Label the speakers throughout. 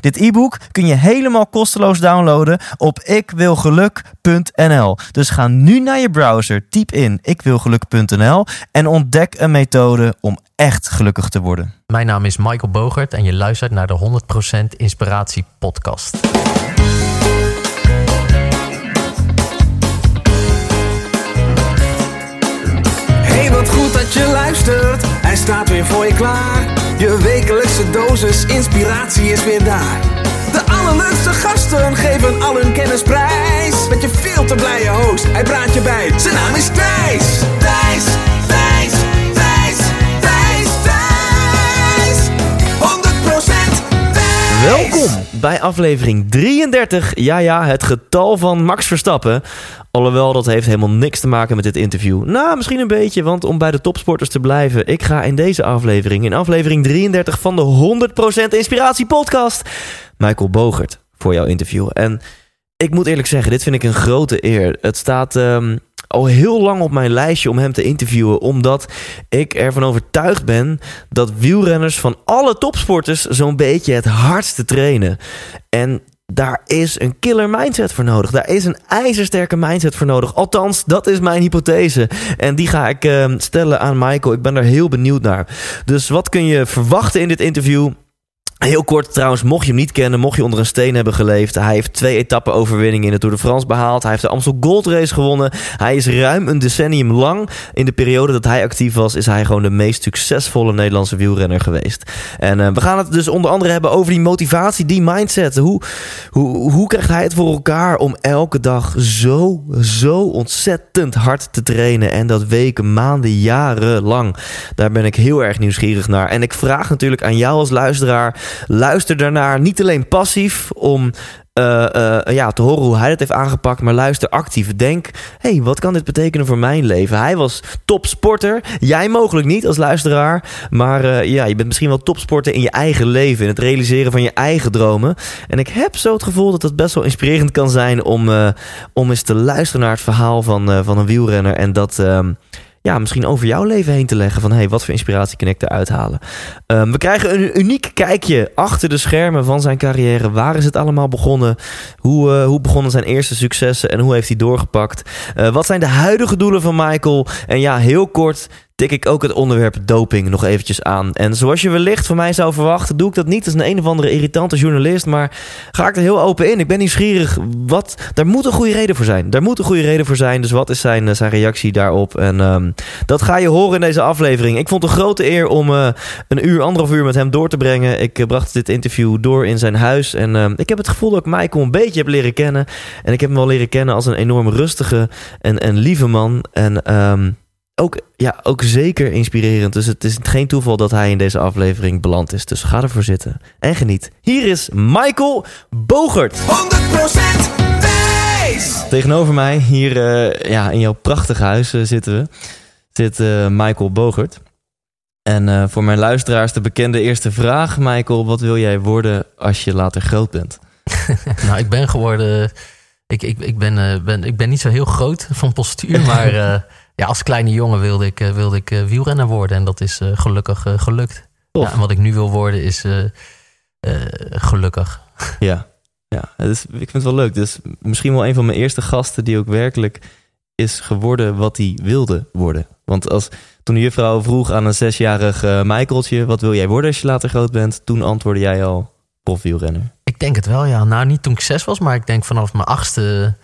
Speaker 1: Dit e-book kun je helemaal kosteloos downloaden op ikwilgeluk.nl. Dus ga nu naar je browser, typ in ikwilgeluk.nl en ontdek een methode om echt gelukkig te worden.
Speaker 2: Mijn naam is Michael Bogert en je luistert naar de 100% Inspiratie Podcast.
Speaker 3: Je luistert. Hij staat weer voor je klaar. Je wekelijkse dosis inspiratie is weer daar. De allerleukste gasten geven al hun kennis prijs. Met je veel te blije host, hij praat je bij. Zijn naam is Thijs. Thijs, Thijs, Thijs, Thijs, Thijs. 100% Thijs.
Speaker 1: Welkom bij aflevering 33. Ja, ja, het getal van Max Verstappen. Alhoewel, dat heeft helemaal niks te maken met dit interview. Nou, misschien een beetje, want om bij de topsporters te blijven... ik ga in deze aflevering, in aflevering 33 van de 100% Inspiratie Podcast... Michael Bogert voor jouw interview. En ik moet eerlijk zeggen, dit vind ik een grote eer. Het staat ehm, al heel lang op mijn lijstje om hem te interviewen... omdat ik ervan overtuigd ben dat wielrenners van alle topsporters... zo'n beetje het hardste trainen. En daar is een killer mindset voor nodig. Daar is een ijzersterke mindset voor nodig. Althans, dat is mijn hypothese. En die ga ik eh, stellen aan Michael. Ik ben daar heel benieuwd naar. Dus wat kun je verwachten in dit interview? Heel kort trouwens, mocht je hem niet kennen, mocht je onder een steen hebben geleefd. Hij heeft twee etappen overwinningen in de Tour de France behaald. Hij heeft de Amstel Gold Race gewonnen. Hij is ruim een decennium lang. In de periode dat hij actief was, is hij gewoon de meest succesvolle Nederlandse wielrenner geweest. En uh, we gaan het dus onder andere hebben over die motivatie, die mindset. Hoe, hoe, hoe krijgt hij het voor elkaar om elke dag zo, zo ontzettend hard te trainen? En dat weken, maanden, jaren lang. Daar ben ik heel erg nieuwsgierig naar. En ik vraag natuurlijk aan jou als luisteraar Luister daarnaar niet alleen passief om uh, uh, ja, te horen hoe hij het heeft aangepakt, maar luister actief. Denk, hey, wat kan dit betekenen voor mijn leven? Hij was topsporter. Jij mogelijk niet als luisteraar. Maar uh, ja, je bent misschien wel topsporter in je eigen leven. In het realiseren van je eigen dromen. En ik heb zo het gevoel dat het best wel inspirerend kan zijn om, om eens te luisteren naar het verhaal van, van een wielrenner. En dat ehm, ja, misschien over jouw leven heen te leggen. Van hey, wat voor inspiratie kan ik eruit halen? Um, we krijgen een uniek kijkje achter de schermen van zijn carrière. Waar is het allemaal begonnen? Hoe, uh, hoe begonnen zijn eerste successen en hoe heeft hij doorgepakt? Uh, wat zijn de huidige doelen van Michael? En ja, heel kort tik ik ook het onderwerp doping nog eventjes aan. En zoals je wellicht van mij zou verwachten, doe ik dat niet als een een of andere irritante journalist, maar ga ik er heel open in. Ik ben nieuwsgierig. Wat, daar moet een goede reden voor zijn. Daar moet een goede reden voor zijn. Dus wat is zijn, eh, zijn reactie daarop? En um, dat ga je horen in deze aflevering. Ik vond het een grote eer om uh, een uur, anderhalf uur met hem door te brengen. Ik uh, bracht dit interview door in zijn huis. En uh, ik heb het gevoel dat ik Michael een beetje heb leren kennen. En ik heb hem wel leren kennen als een enorm rustige en, en lieve man. En um, ook, ja, ook zeker inspirerend. Dus het is geen toeval dat hij in deze aflevering beland is. Dus ga ervoor zitten en geniet. Hier is Michael Bogert.
Speaker 3: 100% Thijs!
Speaker 1: Tegenover mij, hier uh, ja, in jouw prachtige huis uh, zitten we, zit uh, Michael Bogert. En voor mijn luisteraars de bekende eerste vraag. Michael, wat wil jij worden als je later groot bent?
Speaker 2: nou, ik ben geworden... Ik, ik, ik, ben, ben, ik ben niet zo heel groot van postuur, maar ja, als kleine jongen wilde ik, wilde ik wielrenner worden. En dat is uh, gelukkig uh, gelukt. Ja, en wat ik nu wil worden is uh, gelukkig.
Speaker 1: Ja, ja dus, ik vind het wel leuk. Dus misschien wel een van mijn eerste gasten die ook werkelijk is geworden wat hij wilde worden. Want als, toen de juffrouw vroeg aan een zesjarig Michaeltje... wat wil jij worden als je later groot bent? Toen antwoordde jij al profwielrenner.
Speaker 2: Ik denk het wel, ja. Nou, niet toen ik zes was, maar ik denk vanaf mijn achtste...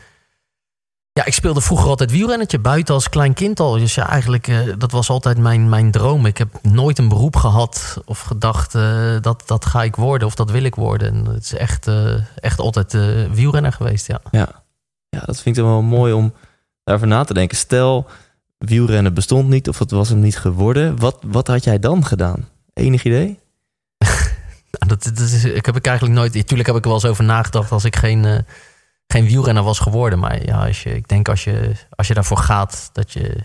Speaker 2: Ja, ik speelde vroeger altijd wielrennetje buiten als klein kind al. Dus ja, eigenlijk, uh, dat was altijd mijn, mijn droom. Ik heb nooit een beroep gehad of gedacht uh, dat dat ga ik worden of dat wil ik worden. En het is echt, uh, echt altijd wielrenner geweest, ja.
Speaker 1: ja. Ja, dat vind ik wel mooi om daarover na te denken. Stel, wielrennen bestond niet of het was hem niet geworden. Wat, wat had jij dan gedaan? Enig idee?
Speaker 2: Dat, dat is, ik heb ik eigenlijk nooit. Natuurlijk heb ik er wel eens over nagedacht als ik geen, eh, geen wielrenner was geworden. Maar ja, als je, ik denk als je, als je daarvoor gaat, dat je,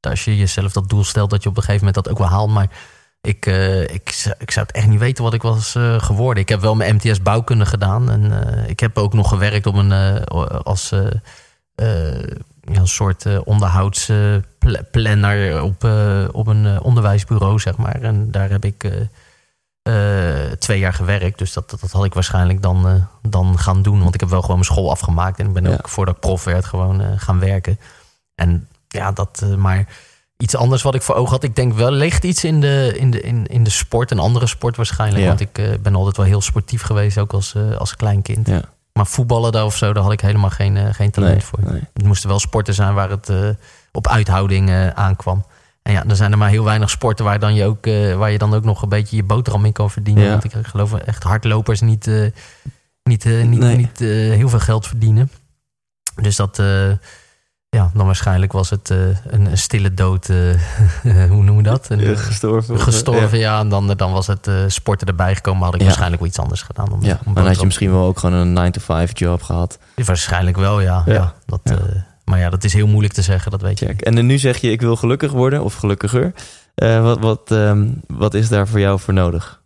Speaker 2: als je jezelf dat doel stelt, dat je op een gegeven moment dat ook wel haalt. Maar ik, eh, ik, ik zou het echt niet weten wat ik was eh, geworden. Ik heb wel mijn MTS bouwkunde gedaan. En eh, ik heb ook nog gewerkt op een, als een soort onderhoudsplanner op, op een onderwijsbureau, zeg maar. En daar heb ik twee jaar gewerkt. Dus dat, dat, dat had ik waarschijnlijk dan, eh, dan gaan doen. Want ik heb wel gewoon mijn school afgemaakt. En ik ben
Speaker 1: Ja.
Speaker 2: ook voordat ik prof werd gewoon eh, gaan werken. En ja, dat, eh, maar iets anders wat ik voor ogen had. Ik denk wel, ligt iets in de, in de, in, in de sport. Een andere sport waarschijnlijk.
Speaker 1: Ja.
Speaker 2: Want ik eh, ben altijd wel heel sportief geweest, ook als, eh, als klein kind.
Speaker 1: Ja.
Speaker 2: Maar voetballen daar of zo, daar had ik helemaal geen, eh, geen talent
Speaker 1: Nee,
Speaker 2: voor.
Speaker 1: nee.
Speaker 2: Het moesten wel sporten zijn waar het eh, op uithouding eh, aankwam. En ja, er zijn er maar heel weinig sporten waar, dan je, ook, eh, waar je dan ook nog een beetje je boterham in kan verdienen.
Speaker 1: Ja.
Speaker 2: Want ik geloof echt hardlopers niet, eh, niet, eh, niet,
Speaker 1: Nee.
Speaker 2: niet heel veel geld verdienen. Dus dat, ja, dan waarschijnlijk was het een, een stille dood. hoe noemen we dat? Een,
Speaker 1: gestorven.
Speaker 2: gestorven, ja. En dan, dan was het sporten erbij gekomen. Had ik
Speaker 1: Ja.
Speaker 2: waarschijnlijk wel iets anders gedaan. Om,
Speaker 1: Ja,
Speaker 2: om
Speaker 1: dan had je misschien wel ook gewoon een 9-to-5 job gehad.
Speaker 2: Waarschijnlijk wel, ja.
Speaker 1: Ja.
Speaker 2: dat, maar ja, dat is heel moeilijk te zeggen, dat weet je.
Speaker 1: Check. En dan nu zeg je, ik wil gelukkig worden of gelukkiger. Eh, wat, wat, ehm, wat is daar voor jou voor nodig?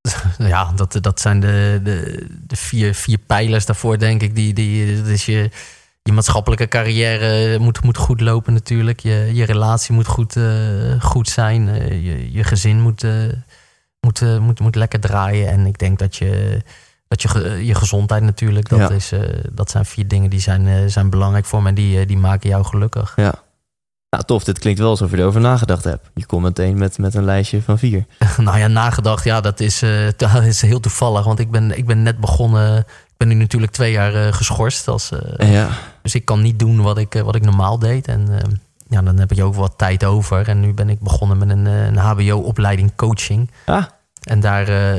Speaker 2: Ja, dat, dat zijn de, de, de vier, vier pijlers daarvoor, denk ik. Die, die, dat is je, je maatschappelijke carrière moet, moet goed lopen natuurlijk. Je, je relatie moet goed, eh, goed zijn. Eh, je, je gezin moet, moet, moet, moet lekker draaien. En ik denk dat je, dat je, ge- je gezondheid natuurlijk, dat,
Speaker 1: Ja.
Speaker 2: is, eh, dat zijn vier dingen die zijn, eh, zijn belangrijk voor me. En die, eh, die maken jou gelukkig.
Speaker 1: Ja. Nou, tof. Dit klinkt wel alsof je erover nagedacht hebt. Je komt meteen met, met een lijstje van vier.
Speaker 2: Nou ja, nagedacht, ja, dat is, eh, dat is heel toevallig. Want ik ben, ik ben net begonnen. Ik ben nu natuurlijk twee jaar eh, geschorst. Als, eh,
Speaker 1: Ja,
Speaker 2: dus ik kan niet doen wat ik, eh, wat ik normaal deed. En eh, ja, dan heb ik ook wat tijd over. En nu ben ik begonnen met een, eh, een HBO-opleiding coaching.
Speaker 1: Ah.
Speaker 2: En daar, eh,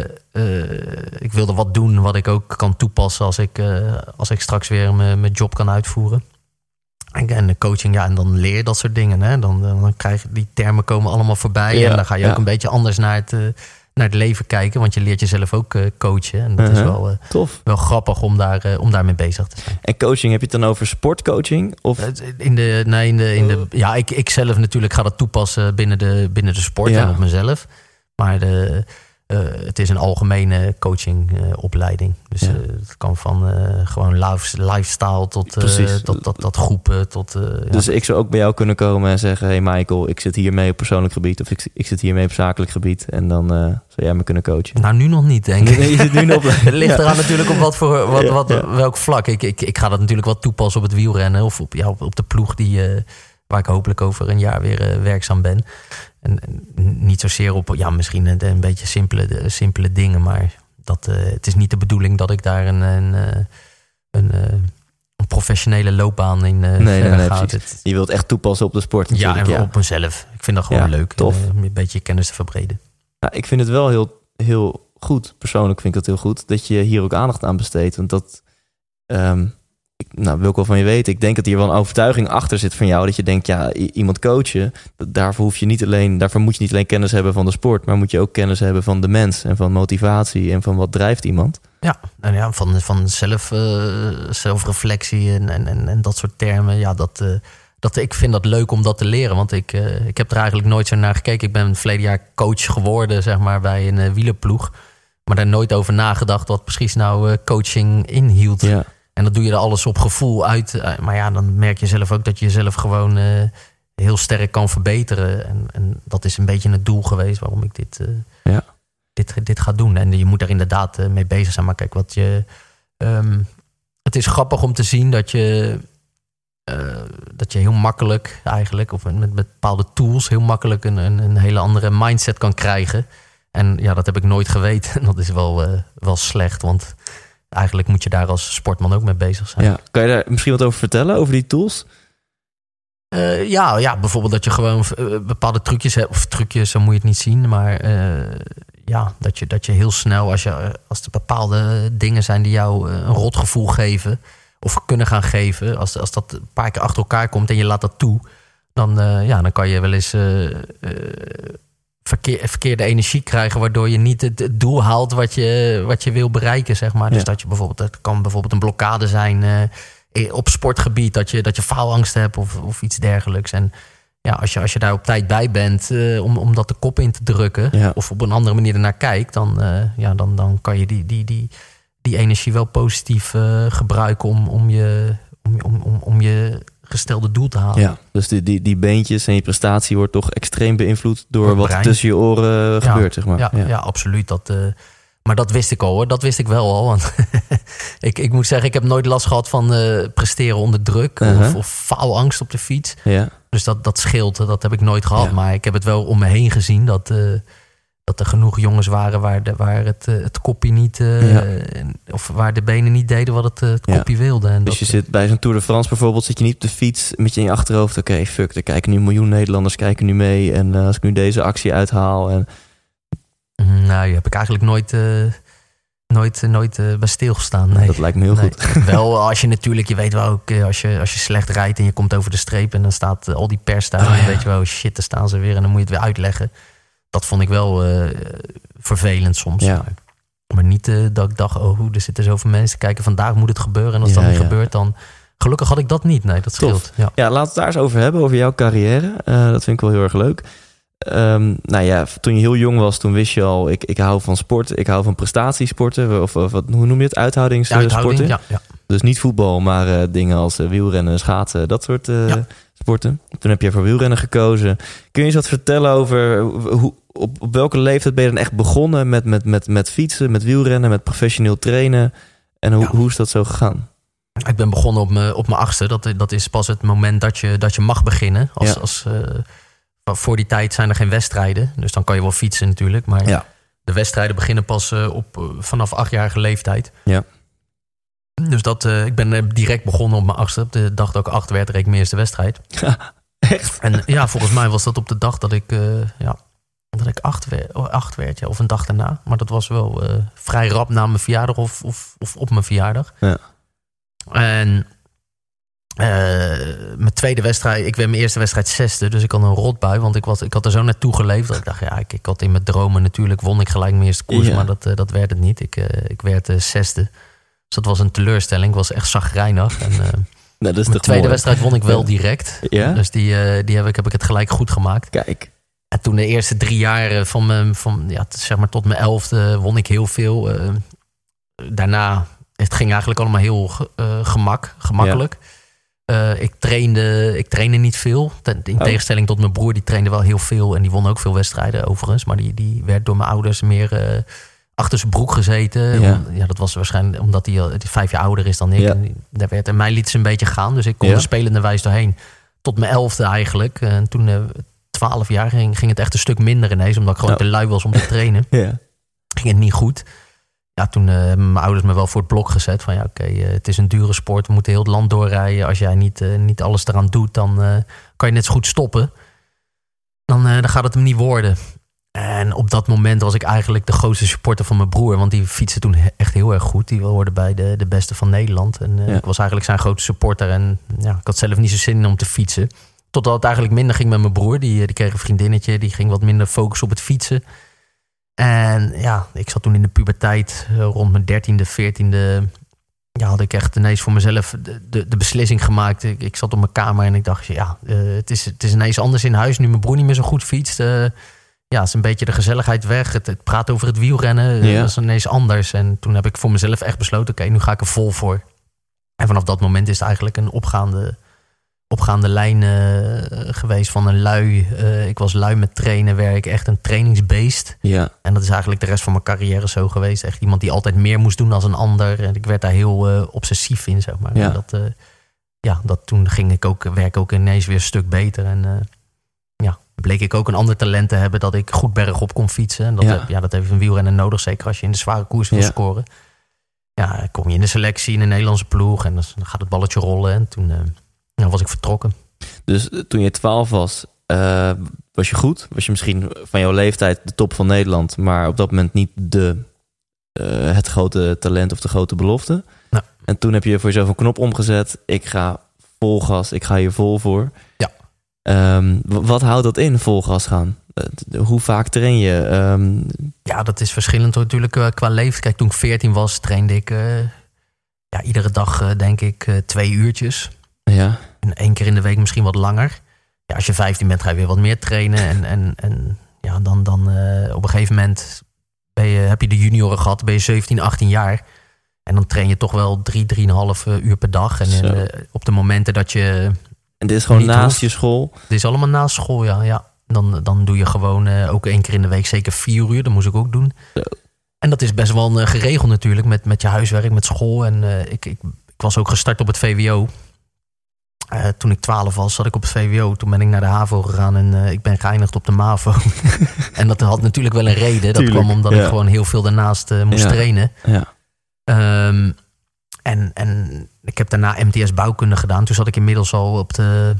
Speaker 2: ik wilde wat doen wat ik ook kan toepassen als ik, eh, als ik straks weer mijn, job kan uitvoeren. En, en de coaching, ja, en dan leer je dat soort dingen. Hè? Dan, dan krijg je die termen komen allemaal voorbij.
Speaker 1: Ja,
Speaker 2: en dan ga je
Speaker 1: ja.
Speaker 2: ook een beetje anders naar het, naar het leven kijken. Want je leert jezelf ook coachen. En dat is
Speaker 1: Uh-huh.
Speaker 2: wel,
Speaker 1: tof.
Speaker 2: wel grappig om, daar, om daarmee bezig te zijn.
Speaker 1: En coaching, heb je het dan over sportcoaching? Of,
Speaker 2: In de, nee, in de, in de, ja, ik, ik zelf natuurlijk ga dat toepassen binnen de, binnen de sport
Speaker 1: Ja.
Speaker 2: en op mezelf. Maar de, het is een algemene coachingopleiding. dus
Speaker 1: Ja.
Speaker 2: eh, het kan van eh, gewoon life- lifestyle tot, eh, tot, tot, tot groepen. Tot, eh, ja.
Speaker 1: Dus ik zou ook bij jou kunnen komen en zeggen... hey Michael, ik zit hiermee op persoonlijk gebied... of ik, ik zit hiermee op zakelijk gebied... en dan eh, zou jij me kunnen coachen.
Speaker 2: Nou, nu nog niet, denk ik.
Speaker 1: Nee, je zit nu nog op...
Speaker 2: Het ligt eraan natuurlijk op wat voor, wat, wat, welk vlak. Ik, ik, ik ga dat natuurlijk wel toepassen op het wielrennen of op, ja, op, op de ploeg die, eh, waar ik hopelijk over een jaar weer eh, werkzaam ben. En, en niet zozeer op, ja, misschien een, een beetje simpele, de- simpele dingen, maar dat, eh, het is niet de bedoeling dat ik daar een, een, eh, een, eh, een professionele loopbaan in
Speaker 1: Nee, nee, nee.
Speaker 2: Het-
Speaker 1: Je wilt echt toepassen op de sport
Speaker 2: ja, en op mezelf. Ik vind dat gewoon
Speaker 1: Ja,
Speaker 2: leuk.
Speaker 1: tof.
Speaker 2: om een beetje kennis te verbreden.
Speaker 1: Nou, ik vind het wel heel, heel goed, persoonlijk vind ik het heel goed, dat je hier ook aandacht aan besteedt. Want dat ehm, ik, nou, wil ik wel van je weten. Ik denk dat hier wel een overtuiging achter zit van jou. Dat je denkt, ja, iemand coachen, daarvoor, hoef je niet alleen, daarvoor moet je niet alleen kennis hebben van de sport, maar moet je ook kennis hebben van de mens en van motivatie en van wat drijft iemand.
Speaker 2: Ja, en ja van, van zelf, eh, zelfreflectie en, en, en, dat soort termen. Ja, dat, eh, dat, ik vind dat leuk om dat te leren. Want ik, eh, ik heb er eigenlijk nooit zo naar gekeken. Ik ben verleden jaar coach geworden zeg maar, bij een wielerploeg. Maar daar nooit over nagedacht wat precies nou coaching inhield.
Speaker 1: Ja,
Speaker 2: En dat doe je er alles op gevoel uit. Eh, Maar ja, dan merk je zelf ook dat je jezelf gewoon eh, heel sterk kan verbeteren. En, en dat is een beetje het doel geweest waarom ik dit, eh,
Speaker 1: Ja.
Speaker 2: dit, dit ga doen. En je moet daar inderdaad mee bezig zijn. Maar kijk, wat je. ehm, het is grappig om te zien dat je. dat je heel makkelijk eigenlijk, of met, met bepaalde tools, heel makkelijk een, een, een hele andere mindset kan krijgen. En ja, dat heb ik nooit geweten. En dat is wel, wel slecht, want eigenlijk moet je daar als sportman ook mee bezig zijn.
Speaker 1: ja. Kan je daar misschien wat over vertellen, over die tools?
Speaker 2: Eh, ja, ja, bijvoorbeeld dat je gewoon eh, bepaalde trucjes hebt. Of trucjes, zo moet je het niet zien. Maar eh, ja, dat je, dat je heel snel, als, je, als er bepaalde dingen zijn die jou een rotgevoel geven. Of kunnen gaan geven. Als, als dat een paar keer achter elkaar komt en je laat dat toe. Dan, ja, dan kan je wel eens verkeer, verkeerde energie krijgen, waardoor je niet het, het doel haalt wat je, wat je wil bereiken, zeg maar. Dus
Speaker 1: Ja.
Speaker 2: dat je bijvoorbeeld, het kan bijvoorbeeld een blokkade zijn eh, op sportgebied, dat je, dat je faalangst hebt of, of iets dergelijks. En ja, als je, als je daar op tijd bij bent eh, om, om dat de kop in te drukken,
Speaker 1: Ja.
Speaker 2: of op een andere manier ernaar kijkt, dan, eh, ja, dan, dan kan je die, die, die, die energie wel positief gebruiken om, om, je, om, om, om, om je gestelde doel te halen.
Speaker 1: Ja, dus die, die, die beentjes en je prestatie wordt toch extreem beïnvloed door wat tussen je oren
Speaker 2: Ja,
Speaker 1: gebeurt, zeg maar.
Speaker 2: Ja, ja. absoluut. Dat, eh, maar dat wist ik al hoor. Dat wist ik wel al. Want ik, ik moet zeggen, ik heb nooit last gehad van eh, presteren onder druk.
Speaker 1: Uh-huh.
Speaker 2: Of, of faalangst op de fiets.
Speaker 1: ja.
Speaker 2: Dus dat, dat scheelt. Dat heb ik nooit gehad. Maar ik heb het wel om me heen gezien. Dat, eh, dat er genoeg jongens waren waar, de, waar het, eh, het kopje niet...
Speaker 1: Ja.
Speaker 2: Of waar de benen niet deden wat het, eh,
Speaker 1: Ja.
Speaker 2: kopje wilde. En
Speaker 1: Dus je zit bij zo'n Tour de France bijvoorbeeld, zit je niet op de fiets met je in je achterhoofd. Oké, fuck, er kijken nu een miljoen Nederlanders kijken nu mee. En als ik nu deze actie uithaal. En,
Speaker 2: Mm, Nou, daar heb ik eigenlijk nooit, nooit, nooit bij stilgestaan. Nee.
Speaker 1: Dat lijkt me heel
Speaker 2: Nee.
Speaker 1: goed.
Speaker 2: Wel, als je natuurlijk, je weet wel ook, als je, als je slecht rijdt en je komt over de streep en dan staat al die pers daar,
Speaker 1: Oh,
Speaker 2: en dan
Speaker 1: ja.
Speaker 2: weet je wel, shit, daar staan ze weer en dan moet je het weer uitleggen. Dat vond ik wel eh, vervelend soms.
Speaker 1: Ja.
Speaker 2: Maar, niet eh, dat ik dacht, oh, er zitten zoveel mensen kijken, vandaag moet het gebeuren. En als
Speaker 1: Ja,
Speaker 2: dat niet
Speaker 1: ja.
Speaker 2: gebeurt, dan. Gelukkig had ik dat niet. Nee, dat scheelt. Ja.
Speaker 1: Ja, laten we het daar eens over hebben, over jouw carrière. Eh, dat vind ik wel heel erg leuk. Ehm, nou ja, toen je heel jong was, toen wist je al, ik, ik hou van sport, ik hou van prestatiesporten. Of, of wat, hoe noem je het? Uithoudingssporten?
Speaker 2: Uithouding, ja, ja.
Speaker 1: Dus niet voetbal, maar dingen als wielrennen, schaatsen, dat soort sporten. Toen heb je voor wielrennen gekozen. Kun je eens wat vertellen over hoe, op, op welke leeftijd ben je dan echt begonnen met, met, met, met fietsen, met wielrennen, met professioneel trainen? En hoe,
Speaker 2: Ja.
Speaker 1: hoe is dat zo gegaan?
Speaker 2: Ik ben begonnen op mijn, op mijn achtste. Dat, dat is pas het moment dat je, dat je mag beginnen. Als,
Speaker 1: Ja.
Speaker 2: als, eh, voor die tijd zijn er geen wedstrijden. Dus dan kan je wel fietsen natuurlijk. Maar
Speaker 1: Ja.
Speaker 2: de wedstrijden beginnen pas eh, op, eh, vanaf achtjarige leeftijd.
Speaker 1: Ja.
Speaker 2: Dus dat, ik ben direct begonnen op mijn achtste. Op de dag dat ik acht werd, reed ik mijn eerste wedstrijd.
Speaker 1: Echt?
Speaker 2: En ja, volgens mij was dat op de dag dat ik, ja, dat ik acht, werd, oh, acht werd. Ja, of een dag daarna. Maar dat was wel eh, vrij rap na mijn verjaardag of, of, of op mijn verjaardag.
Speaker 1: Ja.
Speaker 2: En eh, mijn tweede wedstrijd, ik werd mijn eerste wedstrijd zesde. Dus ik had een rotbui, want ik, was, ik had er zo naartoe geleefd. Dat ik dacht, ja, ik, ik had in mijn dromen natuurlijk, won ik gelijk mijn eerste koers.
Speaker 1: Ja.
Speaker 2: Maar dat, eh, dat werd het niet. Ik, ik werd zesde. Dus dat was een teleurstelling. Ik was echt zagrijnig. En,
Speaker 1: Nou,
Speaker 2: mijn tweede
Speaker 1: mooi?
Speaker 2: wedstrijd won ik wel direct.
Speaker 1: Ja?
Speaker 2: Dus die, die heb ik, heb ik het gelijk goed gemaakt.
Speaker 1: Kijk.
Speaker 2: En toen de eerste drie jaar van mijn, van, ja, zeg maar tot mijn elfde, won ik heel veel. Eh. daarna, het ging eigenlijk allemaal heel eh, gemak, gemakkelijk. Eh, ik, trainde, ik trainde niet veel. Ten, in
Speaker 1: oh.
Speaker 2: tegenstelling tot mijn broer, die trainde wel heel veel. En die won ook veel wedstrijden overigens. Maar die, die werd door mijn ouders meer achter zijn broek gezeten.
Speaker 1: Ja.
Speaker 2: Dat was waarschijnlijk omdat hij vijf jaar ouder is dan ik.
Speaker 1: Ja.
Speaker 2: Daar werd, en mij liet ze een beetje gaan. Dus ik kon
Speaker 1: ja.
Speaker 2: er spelende wijs doorheen. Tot mijn elfde eigenlijk. En toen, 12 jaar ging, ging het echt een stuk minder ineens. Omdat ik gewoon te lui was om te trainen.
Speaker 1: ja.
Speaker 2: Ging het niet goed. Ja, toen eh, mijn ouders me wel voor het blok gezet. Van ja, oké, eh, het is een dure sport. We moeten heel het land doorrijden. Als jij niet, eh, niet alles eraan doet, dan kan je net zo goed stoppen. Dan, dan gaat het hem niet worden. En op dat moment was ik eigenlijk de grootste supporter van mijn broer. Want die fietste toen echt heel erg goed. Die hoorde bij de, de beste van Nederland. En ik was eigenlijk zijn grote supporter. En ja, ik had zelf niet zo zin in om te fietsen. Totdat het eigenlijk minder ging met mijn broer. Die, eh, die kreeg een vriendinnetje. Die ging wat minder focus op het fietsen. En ja, ik zat toen in de puberteit, eh, rond mijn dertiende, veertiende. Ja, had ik echt ineens voor mezelf de, de, de beslissing gemaakt. Ik, ik zat op mijn kamer en ik dacht, ja, eh, het, is, het is ineens anders in huis nu mijn broer niet meer zo goed fietst. eh, ja, is een beetje de gezelligheid weg. Het, het praat over het wielrennen.
Speaker 1: Ja.
Speaker 2: Dat is ineens anders. En toen heb ik voor mezelf echt besloten, oké, nu ga ik er vol voor. En vanaf dat moment is het eigenlijk een opgaande, opgaande lijn eh, geweest van een lui. eh, ik was lui met trainen, werk, echt een trainingsbeest.
Speaker 1: Ja.
Speaker 2: En dat is eigenlijk de rest van mijn carrière zo geweest. Echt iemand die altijd meer moest doen dan een ander. En ik werd daar heel eh, obsessief in, zeg maar.
Speaker 1: Ja.
Speaker 2: Dat, ja, dat toen ging ik ook, werk ook ineens weer een stuk beter. En ja, bleek ik ook een ander talent te hebben dat ik goed bergop kon fietsen. En dat,
Speaker 1: Ja.
Speaker 2: ja, dat heeft een wielrenner nodig, zeker als je in de zware koers wil
Speaker 1: Ja.
Speaker 2: scoren. Ja, kom je in de selectie in de Nederlandse ploeg en dan gaat het balletje rollen. En toen ja, was ik vertrokken.
Speaker 1: Dus eh, toen je 12 was, eh, was je goed? Was je misschien van jouw leeftijd de top van Nederland, maar op dat moment niet de, eh, het grote talent of de grote belofte? En toen heb je voor jezelf een knop omgezet. Ik ga vol gas, ik ga hier vol voor.
Speaker 2: Ja.
Speaker 1: Ehm, wat houdt dat in, vol gas gaan? hoe vaak train je? Ehm,
Speaker 2: Ja, dat is verschillend natuurlijk qua leeftijd. Kijk, toen ik 14 was, trainde ik ja, iedere dag, denk ik, twee uurtjes.
Speaker 1: Ja,
Speaker 2: En één keer in de week misschien wat langer. Ja, als je 15 bent, ga je weer wat meer trainen. En, en, en ja, dan, dan eh, op een gegeven moment ben je, heb je de junioren gehad, ben je 17, 18 jaar. En dan train je toch wel drie, drieënhalf eh, uur per dag. En eh, op de momenten dat je
Speaker 1: en dit is gewoon naast
Speaker 2: hoeft.
Speaker 1: je school.
Speaker 2: Het is allemaal na school, ja. ja. Dan, dan doe je gewoon ook één keer in de week zeker vier uur. Dat moest ik ook doen.
Speaker 1: Zo.
Speaker 2: En dat is best wel geregeld natuurlijk met, met je huiswerk, met school. En ik, ik, ik was ook gestart op het VWO. Eh, toen ik 12 was, zat ik op het VWO. Toen ben ik naar de HAVO gegaan en eh, ik ben geëindigd op de MAVO. en dat had natuurlijk wel een reden. Dat
Speaker 1: Tuurlijk,
Speaker 2: kwam omdat
Speaker 1: ja.
Speaker 2: ik gewoon heel veel daarnaast eh, moest
Speaker 1: Ja.
Speaker 2: trainen.
Speaker 1: Ja,
Speaker 2: Ehm, en, en ik heb daarna MTS bouwkunde gedaan. Toen zat ik inmiddels al op de.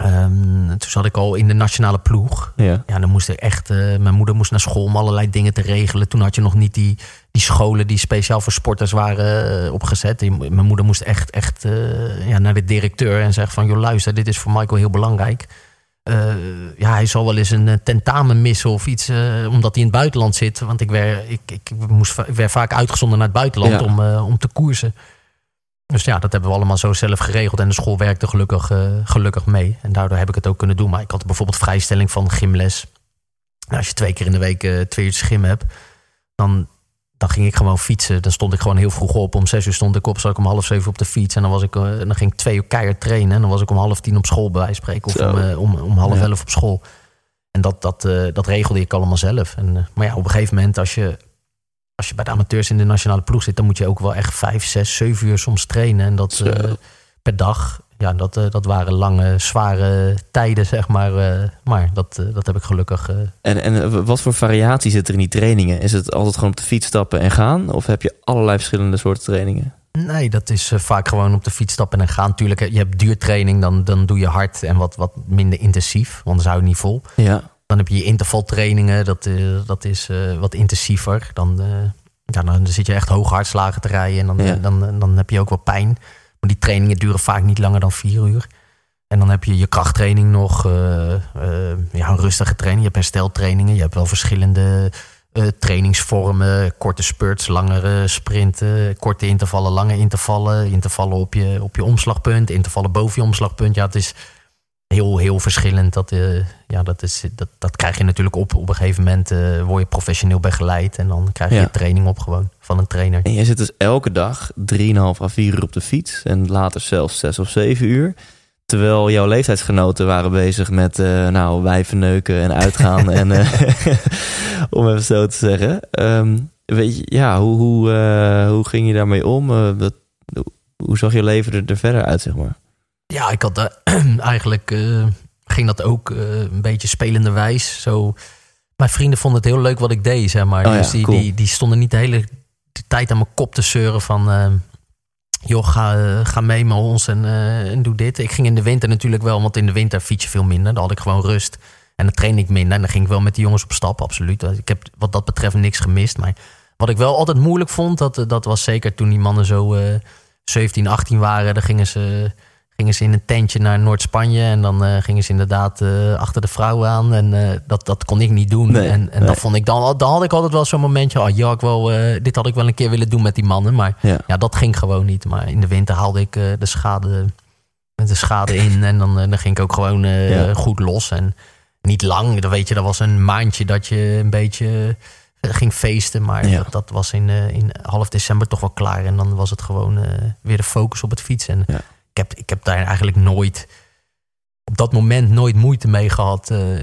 Speaker 2: Ehm, toen zat ik al in de nationale ploeg.
Speaker 1: ja,
Speaker 2: Ja, dan moest ik echt. eh, mijn moeder moest naar school om allerlei dingen te regelen. Toen had je nog niet die, die scholen die speciaal voor sporters waren eh, opgezet. Mijn moeder moest echt, echt eh, ja, naar de directeur en zeggen van... joh, luister, dit is voor Michael heel belangrijk. Ja, hij zal wel eens een tentamen missen of iets, omdat hij in het buitenland zit. Want ik werd, ik, ik, moest, ik werd vaak uitgezonden naar het buitenland
Speaker 1: Ja.
Speaker 2: om, om te koersen. Dus ja, dat hebben we allemaal zo zelf geregeld. En de school werkte gelukkig, eh, gelukkig mee. En daardoor heb ik het ook kunnen doen. Maar ik had bijvoorbeeld vrijstelling van gymles. Nou, als je twee keer in de week eh, twee uur gym hebt, dan, dan ging ik gewoon fietsen. Dan stond ik gewoon heel vroeg op. Om zes uur stond ik op, zat ik om half zeven op de fiets. En dan, was ik, eh, dan ging ik twee uur keihard trainen. En dan was ik om half tien op school, bij wijze van spreken. Of om, om, om half
Speaker 1: Ja.
Speaker 2: elf op school. En dat, dat, dat regelde ik allemaal zelf. En, maar ja, op een gegeven moment, als je, als je bij de amateurs in de nationale ploeg zit, dan moet je ook wel echt vijf, zes, zeven uur soms trainen. En dat eh, per dag. Ja, dat, eh, dat waren lange, zware tijden, zeg maar. eh, maar dat, dat heb ik gelukkig.
Speaker 1: En, en wat voor variatie zit er in die trainingen? Is het altijd gewoon op de fiets stappen en gaan? Of heb je allerlei verschillende soorten trainingen?
Speaker 2: Nee, dat is vaak gewoon op de fiets stappen en gaan. Tuurlijk, je hebt duurtraining, dan, dan doe je hard en wat, wat minder intensief. Want anders hou je niet vol.
Speaker 1: Ja,
Speaker 2: Dan heb je je intervaltrainingen, dat, eh, dat is eh, wat intensiever. Dan, eh, ja, dan zit je echt hoge hartslagen te rijden en dan,
Speaker 1: Ja.
Speaker 2: dan, dan heb je ook wel pijn. Maar die trainingen duren vaak niet langer dan vier uur. En dan heb je je krachttraining nog, ja, een rustige training. Je hebt hersteltrainingen, je hebt wel verschillende trainingsvormen. Korte spurts, langere sprinten, korte intervallen, lange intervallen. Intervallen op je, op je omslagpunt, intervallen boven je omslagpunt. Ja, het is heel, heel verschillend. Dat, eh, ja, dat, is, dat, dat krijg je natuurlijk op. Op een gegeven moment eh, word je professioneel begeleid. En dan krijg je
Speaker 1: Ja.
Speaker 2: training op gewoon van een trainer.
Speaker 1: en je zit dus elke dag 3,5 à 4 uur op de fiets. En later zelfs 6 of 7 uur. Terwijl jouw leeftijdsgenoten waren bezig met uh, nou, wijven neuken en uitgaan. en, uh, om even zo te zeggen. Um, weet je, ja, hoe, hoe, uh, hoe ging je daarmee om? Uh, wat, hoe zag je leven er, er, verder uit, zeg maar?
Speaker 2: Ja, ik had eigenlijk ging dat ook een beetje spelenderwijs. Zo, mijn vrienden vonden het heel leuk wat ik deed, zeg maar.
Speaker 1: Oh,
Speaker 2: dus
Speaker 1: ja,
Speaker 2: die,
Speaker 1: cool.
Speaker 2: die, die stonden niet de hele tijd aan mijn kop te zeuren van uh, joh, ga, ga mee met ons en, en doe dit. Ik ging in de winter natuurlijk wel, want in de winter fiets je veel minder. Dan had ik gewoon rust. En dan trainde ik minder. En dan ging ik wel met die jongens op stap, absoluut. Ik heb wat dat betreft niks gemist. Maar wat ik wel altijd moeilijk vond, dat, dat was zeker toen die mannen zo uh, 17, 18 waren. Dan gingen ze, gingen ze in een tentje naar Noord-Spanje. En dan uh, gingen ze inderdaad uh, achter de vrouw aan. En uh, dat, dat kon ik niet doen.
Speaker 1: Nee,
Speaker 2: en en
Speaker 1: nee.
Speaker 2: dan, vond ik dan, dan had ik altijd wel zo'n momentje. Oh, ja, ik wel, dit had ik wel een keer willen doen met die mannen. Maar
Speaker 1: Ja.
Speaker 2: ja, dat ging gewoon niet. Maar in de winter haalde ik de schade, de schade in. En dan, dan ging ik ook gewoon
Speaker 1: Ja.
Speaker 2: goed los. En niet lang. Dan weet je, dat was een maandje dat je een beetje ging feesten. Maar
Speaker 1: Ja.
Speaker 2: dat, dat was in, in half december toch wel klaar. En dan was het gewoon uh, weer de focus op het fietsen. En
Speaker 1: Ja.
Speaker 2: Ik, heb, ik heb daar eigenlijk nooit... Op dat moment nooit moeite mee gehad. Uh,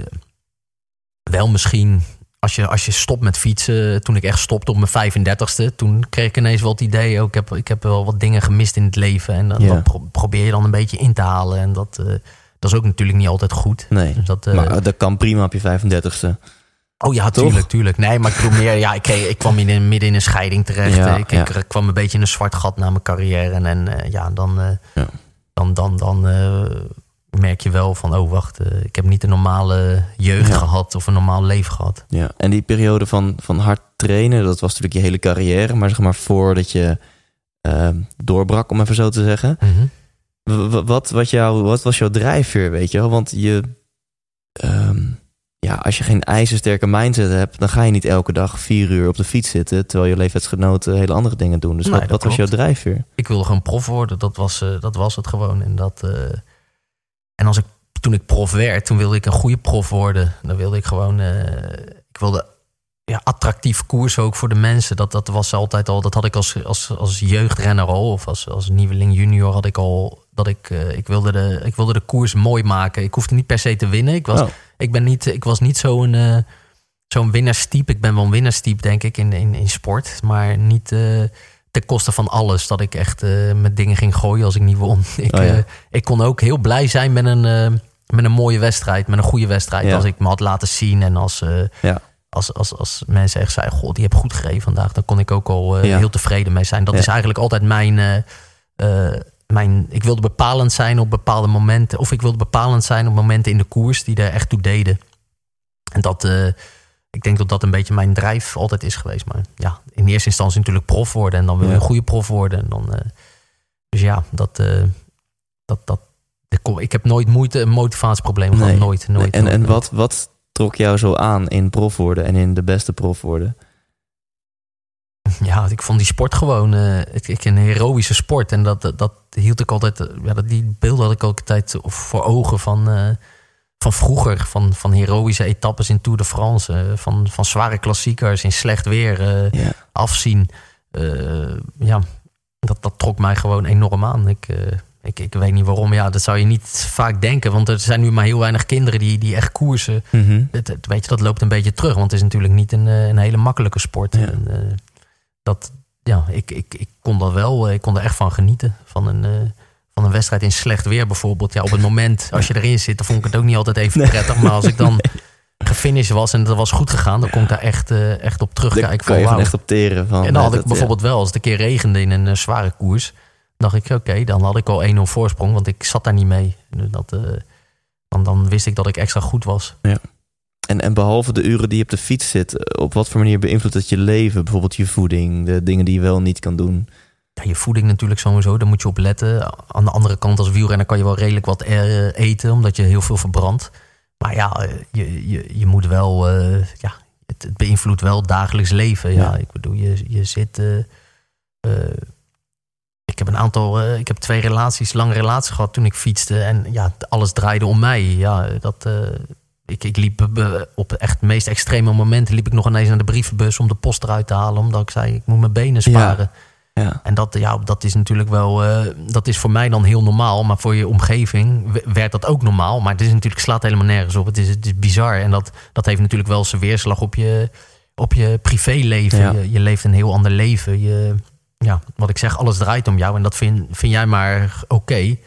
Speaker 2: wel misschien als je, als je stopt met fietsen, toen ik echt stopte op mijn 35ste, toen kreeg ik ineens wel het idee, ook, ik, heb, ik heb wel wat dingen gemist in het leven. En dat,
Speaker 1: Ja.
Speaker 2: dat pro- probeer je dan een beetje in te halen. En dat, eh, dat is ook natuurlijk niet altijd goed.
Speaker 1: Nee.
Speaker 2: Dus dat, eh,
Speaker 1: Maar dat kan prima op je 35ste.
Speaker 2: Oh ja,
Speaker 1: toch?
Speaker 2: tuurlijk, tuurlijk. Nee, maar ik bedoel meer, ja, ik, ik kwam in, een- midden in een scheiding terecht.
Speaker 1: Ja,
Speaker 2: ik,
Speaker 1: ja.
Speaker 2: ik kwam een beetje in een zwart gat na mijn carrière. En, en eh, ja, dan, eh,
Speaker 1: Ja.
Speaker 2: dan, dan, dan eh, merk je wel van, oh wacht, ik heb niet een normale jeugd gehad of een normaal leven gehad.
Speaker 1: Ja. En die periode van, van hard trainen, dat was natuurlijk je hele carrière. Maar zeg maar voordat je doorbrak, om even zo te zeggen.
Speaker 2: Mhm.
Speaker 1: Wat, wat, jou, wat was jouw drijfveer, weet je wel? Want je, ehm, ja, als je geen ijzersterke mindset hebt, dan ga je niet elke dag vier uur op de fiets zitten, terwijl je leeftijdsgenoten hele andere dingen doen. Dus
Speaker 2: Nee,
Speaker 1: wat, was jouw drijfveer?
Speaker 2: Ik wilde gewoon prof worden. Dat was, eh, dat was het gewoon. En, dat, eh, en als ik, toen ik prof werd, toen wilde ik een goede prof worden. Dan wilde ik gewoon... eh, ik wilde ja, attractief koers ook voor de mensen. Dat, dat was altijd al... Dat had ik als, als, als jeugdrenner al. Of als, als nieuweling junior had ik al... Dat ik, ik, wilde de, ik wilde de koers mooi maken. Ik hoefde niet per se te winnen. Ik was,
Speaker 1: Oh.
Speaker 2: Ik ben niet, ik was niet zo'n eh zo'n winnaarstype. Ik ben wel een winnaarstype, denk ik, in, in, in sport. Maar niet eh, ten koste van alles. Dat ik echt eh, met dingen ging gooien als ik niet won. Ik,
Speaker 1: Oh ja.
Speaker 2: ik kon ook heel blij zijn met een, met een mooie wedstrijd. Met een goede wedstrijd.
Speaker 1: Ja.
Speaker 2: Als ik me had laten zien. En als,
Speaker 1: Ja.
Speaker 2: als, als, als mensen echt zeiden... Goh, die heb goed gereden vandaag. Dan kon ik ook al heel tevreden mee zijn. Dat is eigenlijk altijd mijn... mijn, ik wilde bepalend zijn op bepaalde momenten. Of ik wilde bepalend zijn op momenten in de koers die er echt toe deden. En dat, eh, ik denk dat dat een beetje mijn drijf altijd is geweest. Maar ja, in eerste instantie natuurlijk prof worden. En dan wil je
Speaker 1: Ja.
Speaker 2: een goede prof worden. En dan, eh, dus ja, dat, eh, dat, dat, ik heb nooit moeite, een motivatieprobleem gehad.
Speaker 1: Nee.
Speaker 2: Nooit, nooit.
Speaker 1: en
Speaker 2: nooit,
Speaker 1: en
Speaker 2: nooit.
Speaker 1: wat, wat trok jou zo aan in prof worden en in de beste prof worden?
Speaker 2: Ja, ik vond die sport gewoon eh, ik, een heroïsche sport. En dat, dat, dat hield ik altijd, eh, ja, dat, die beelden had ik ook altijd voor ogen van, eh, van vroeger. Van, van heroïsche etappes in Tour de France. van, van zware klassiekers in slecht weer
Speaker 1: Ja.
Speaker 2: afzien. Ja, dat, dat trok mij gewoon enorm aan. Ik, ik, ik weet niet waarom. Ja, dat zou je niet vaak denken. Want er zijn nu maar heel weinig kinderen die, die echt koersen.
Speaker 1: Mhm.
Speaker 2: Het, het- weet je, dat loopt een beetje terug. Want het is natuurlijk niet een, een hele makkelijke sport.
Speaker 1: Ja.
Speaker 2: En, dat, ja, ik, ik, ik kon dat wel. eh, Ik kon er echt van genieten. Van een, eh, van een wedstrijd in slecht weer bijvoorbeeld. Ja, op het moment, als je erin zit, dan vond ik het ook niet altijd even prettig. Maar als ik dan gefinished was en dat was goed gegaan, dan kon ik daar echt, eh, echt op
Speaker 1: Daar
Speaker 2: terugkijken.
Speaker 1: kan
Speaker 2: Van,
Speaker 1: je van echt op teren. Van,
Speaker 2: En dan had ik
Speaker 1: dat,
Speaker 2: bijvoorbeeld wel, als het een keer regende in een zware koers, dacht ik, oké, dan had ik al 1-0 voorsprong, want ik zat daar niet mee. Dat, dan, dan wist ik dat ik extra goed was.
Speaker 1: ja. En, en behalve de uren die je op de fiets zit, eh, op wat voor manier beïnvloedt het je leven? Bijvoorbeeld je voeding, de dingen die je wel en niet kan doen.
Speaker 2: Ja, je voeding natuurlijk sowieso, daar moet je op letten. Aan de andere kant als wielrenner kan je wel redelijk wat eh, eten, omdat je heel veel verbrandt. Maar ja, eh, je, je, je moet wel, ja, het, het beïnvloedt wel het dagelijks leven. Ja,
Speaker 1: Ja.
Speaker 2: ik bedoel, je, je zit... ik heb een aantal, ik heb twee relaties, lange relaties gehad toen ik fietste. En ja, alles draaide om mij. Ja, dat, ik, ik liep eh, op echt meest extreme momenten liep ik nog ineens naar de brievenbus om de post eruit te halen. Omdat ik zei, ik moet mijn benen sparen.
Speaker 1: Ja.
Speaker 2: En dat, ja, dat is natuurlijk wel, eh, dat is voor mij dan heel normaal. Maar voor je omgeving werd dat ook normaal. Maar het is natuurlijk, slaat helemaal nergens op. Het is, het is bizar. En dat, dat heeft natuurlijk wel zijn weerslag op je, op je privéleven.
Speaker 1: Ja.
Speaker 2: Je, je leeft een heel ander leven. Je, ja, wat ik zeg, alles draait om jou. En dat vind, vind jij maar oké.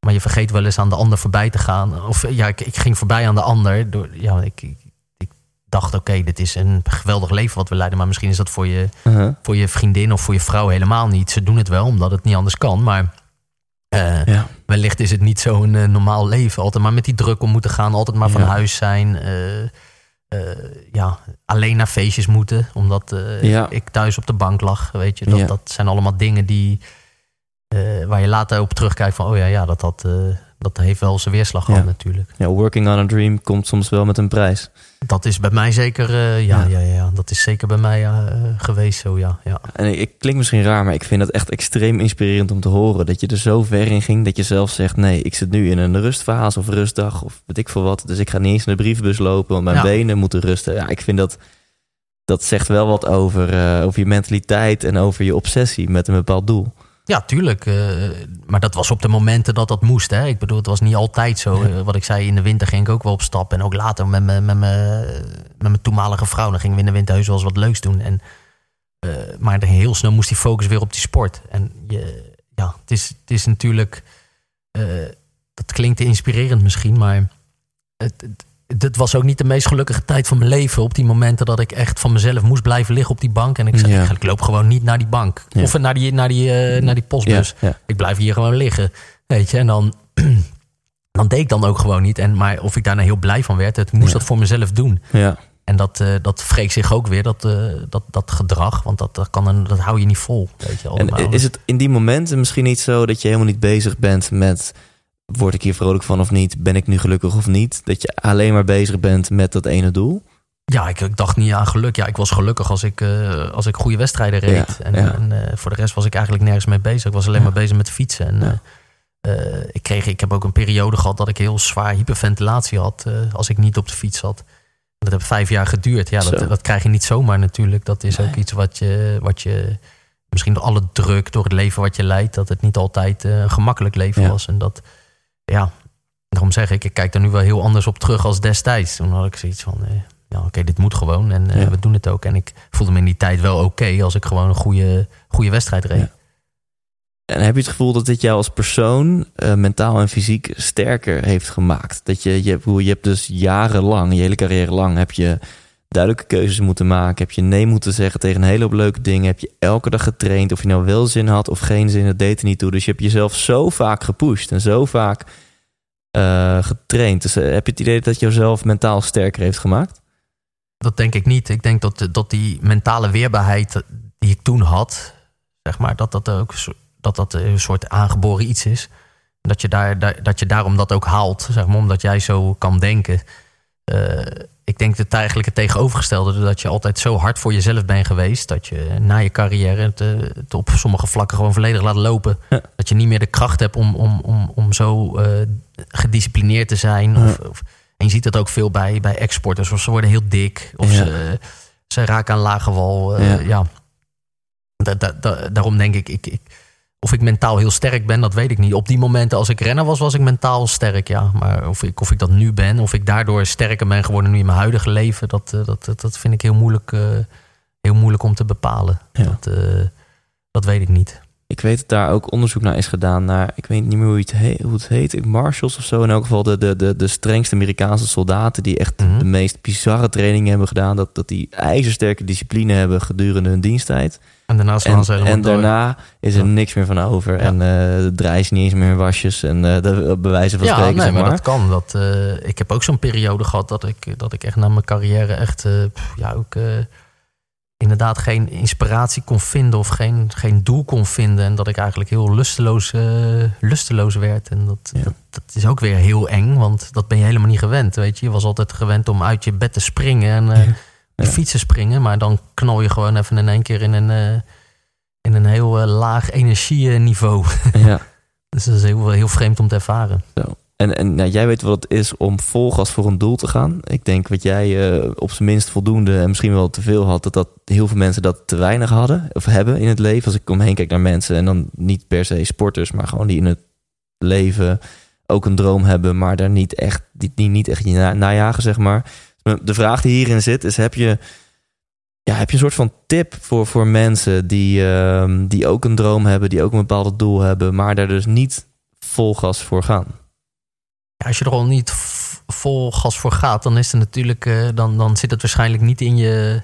Speaker 2: Maar je vergeet wel eens aan de ander voorbij te gaan. Of ja, ik, ik ging voorbij aan de ander. Door, ja, ik, ik, ik dacht, oké, dit is een geweldig leven wat we leiden. Maar misschien is dat voor je,
Speaker 1: Uh-huh.
Speaker 2: voor je vriendin of voor je vrouw helemaal niet. Ze doen het wel omdat het niet anders kan. Maar eh,
Speaker 1: Ja.
Speaker 2: wellicht is het niet zo'n eh, normaal leven. Altijd maar met die druk om moeten gaan. Altijd maar van
Speaker 1: Ja.
Speaker 2: huis zijn. eh, ja, alleen naar feestjes moeten. Omdat
Speaker 1: Ja.
Speaker 2: ik thuis op de bank lag. Weet je, dat, dat zijn allemaal dingen die... eh, waar je later op terugkijkt van... oh ja, ja dat, dat, eh, dat heeft wel zijn weerslag gehad
Speaker 1: Ja.
Speaker 2: natuurlijk.
Speaker 1: ja, working on a dream komt soms wel met een prijs.
Speaker 2: Dat is bij mij zeker... eh, ja,
Speaker 1: Ja.
Speaker 2: ja. Dat is zeker bij mij geweest zo, ja. ja.
Speaker 1: En ik, klink misschien raar, maar ik vind het echt extreem inspirerend om te horen. Dat je er zo ver in ging dat je zelf zegt: nee, ik zit nu in een rustfase of rustdag of weet ik veel wat. Dus ik ga niet eens naar de brievenbus lopen, want mijn
Speaker 2: Ja.
Speaker 1: benen moeten rusten. Ja, ik vind dat. Dat zegt wel wat over, over je mentaliteit en over je obsessie met een bepaald doel.
Speaker 2: Ja, tuurlijk. eh, maar dat was op de momenten dat dat moest. Hè? Ik bedoel, het was niet altijd zo. Eh, wat ik zei, in de winter ging ik ook wel op stap. En ook later met mijn, met mijn, met mijn toenmalige vrouw. Dan gingen we in de winter heus wel eens wat leuks doen. En, eh, maar heel snel moest die focus weer op die sport. En je, ja, het is, het is natuurlijk... dat klinkt inspirerend misschien, maar... Het, het, het was ook niet de meest gelukkige tijd van mijn leven. Op die momenten dat ik echt van mezelf moest blijven liggen op die bank. En ik zei,
Speaker 1: Ja.
Speaker 2: ik, loop gewoon niet naar die bank.
Speaker 1: Ja.
Speaker 2: Of naar die, naar, die, eh, naar die postbus.
Speaker 1: Ja.
Speaker 2: Ik blijf hier gewoon liggen. Weet je, en dan, dan deed ik dan ook gewoon niet. En, maar of ik daar nou heel blij van werd, het moest dat voor mezelf doen.
Speaker 1: ja.
Speaker 2: En dat, eh dat wreekt zich ook weer, dat, eh, dat, dat gedrag. Want dat, dat, kan een, dat hou je niet vol. Weet je,
Speaker 1: En is het in die momenten misschien niet zo dat je helemaal niet bezig bent met word ik hier vrolijk van of niet? Ben ik nu gelukkig of niet? Dat je alleen maar bezig bent met dat ene doel?
Speaker 2: Ja, ik, ik dacht niet aan geluk. Ja, ik was gelukkig als ik, uh, als ik goede wedstrijden reed.
Speaker 1: Ja,
Speaker 2: en
Speaker 1: ja.
Speaker 2: en uh, voor de rest was ik eigenlijk nergens mee bezig. Ik was alleen
Speaker 1: Ja.
Speaker 2: maar bezig met fietsen. En, uh, ik, kreeg, ik heb ook een periode gehad dat ik heel zwaar hyperventilatie had als ik niet op de fiets zat. Dat heeft vijf jaar geduurd. Ja, dat, dat krijg je niet zomaar natuurlijk. Dat is ook iets wat je, wat je misschien door alle druk, door het leven wat je leidt, dat het niet altijd eh, een gemakkelijk leven was. En dat, ja, daarom zeg ik, ik kijk er nu wel heel anders op terug als destijds. Toen had ik zoiets van, eh, ja, oké, dit moet gewoon en eh,
Speaker 1: Ja.
Speaker 2: we doen het ook. En ik voelde me in die tijd wel oké als ik gewoon een goede, goede wedstrijd reed.
Speaker 1: Ja. En heb je het gevoel dat dit jou als persoon eh, mentaal en fysiek sterker heeft gemaakt? Dat je, je, je hebt dus jarenlang, je hele carrière lang, heb je duidelijke keuzes moeten maken. Heb je nee moeten zeggen tegen een hele hoop leuke dingen. Heb je elke dag getraind. Of je nou wel zin had of geen zin, dat deed er niet toe. Dus je hebt jezelf zo vaak gepusht en zo vaak eh, getraind. Dus eh, heb je het idee dat jezelf mentaal sterker heeft gemaakt?
Speaker 2: Dat denk ik niet. Ik denk dat, dat die mentale weerbaarheid die ik toen had, zeg maar, dat dat ook dat dat een soort aangeboren iets is. Dat je, daar, daar- dat je daarom dat ook haalt, zeg maar, omdat jij zo kan denken. Eh, ik denk het eigenlijk het tegenovergestelde, dat je altijd zo hard voor jezelf bent geweest, dat je na je carrière het, eh, het op sommige vlakken gewoon volledig laat lopen.
Speaker 1: Ja.
Speaker 2: Dat je niet meer de kracht hebt om, om, om, om zo eh, gedisciplineerd te zijn. Of, of, en je ziet dat ook veel bij, bij exporters. Of ze worden heel dik. Of
Speaker 1: Ja.
Speaker 2: ze, ze raken aan lage wal. eh,
Speaker 1: Ja.
Speaker 2: ja. Da- da- da- daarom denk ik, ik, ik, of ik mentaal heel sterk ben, dat weet ik niet. Op die momenten als ik renner was, was ik mentaal sterk, ja. Maar of ik, of ik dat nu ben, of ik daardoor sterker ben geworden nu in mijn huidige leven, dat, eh, dat, dat, dat vind ik heel moeilijk, eh, heel moeilijk om te bepalen.
Speaker 1: Ja.
Speaker 2: Dat, eh, dat weet ik niet.
Speaker 1: Ik weet dat daar ook onderzoek naar is gedaan naar, ik weet niet meer hoe het heet, hoe het heet Marshals of zo. In elk geval de, de, de, de strengste Amerikaanse soldaten die echt
Speaker 2: Mhm.
Speaker 1: de meest bizarre trainingen hebben gedaan. Dat, dat die ijzersterke discipline hebben gedurende hun diensttijd.
Speaker 2: En daarna slaan
Speaker 1: En,
Speaker 2: ze
Speaker 1: en daarna is er
Speaker 2: Ja.
Speaker 1: niks meer van over.
Speaker 2: Ja.
Speaker 1: En uh, draaien ze niet eens meer in wasjes. En uh, dat bewijzen van
Speaker 2: ja,
Speaker 1: spreken,
Speaker 2: nee, maar.
Speaker 1: maar.
Speaker 2: dat kan. Dat, eh, ik heb ook zo'n periode gehad dat ik, dat ik echt na mijn carrière echt ja, ook, inderdaad geen inspiratie kon vinden of geen, geen doel kon vinden. En dat ik eigenlijk heel lusteloos, eh, lusteloos werd. En dat,
Speaker 1: Ja.
Speaker 2: dat, dat is ook weer heel eng, want dat ben je helemaal niet gewend. Weet je, je was altijd gewend om uit je bed te springen en
Speaker 1: Ja.
Speaker 2: die fietsen springen. Maar dan knal je gewoon even in één keer in een, eh, in een heel laag energieniveau.
Speaker 1: Ja.
Speaker 2: dus dat is heel, heel vreemd om te ervaren.
Speaker 1: En, en nou, jij weet wat het is om vol gas voor een doel te gaan. Ik denk wat jij eh, op zijn minst voldoende en misschien wel te veel had, dat, dat heel veel mensen dat te weinig hadden of hebben in het leven. Als ik omheen kijk naar mensen en dan niet per se sporters, maar gewoon die in het leven ook een droom hebben, maar daar niet echt, die, niet echt na, najagen, zeg maar. De vraag die hierin zit is: heb je, ja, heb je een soort van tip voor, voor mensen die, ehm, die ook een droom hebben, die ook een bepaald doel hebben, maar daar dus niet vol gas voor gaan?
Speaker 2: Als je er al niet vol gas voor gaat, dan is het natuurlijk, eh, dan, dan zit het waarschijnlijk niet in je,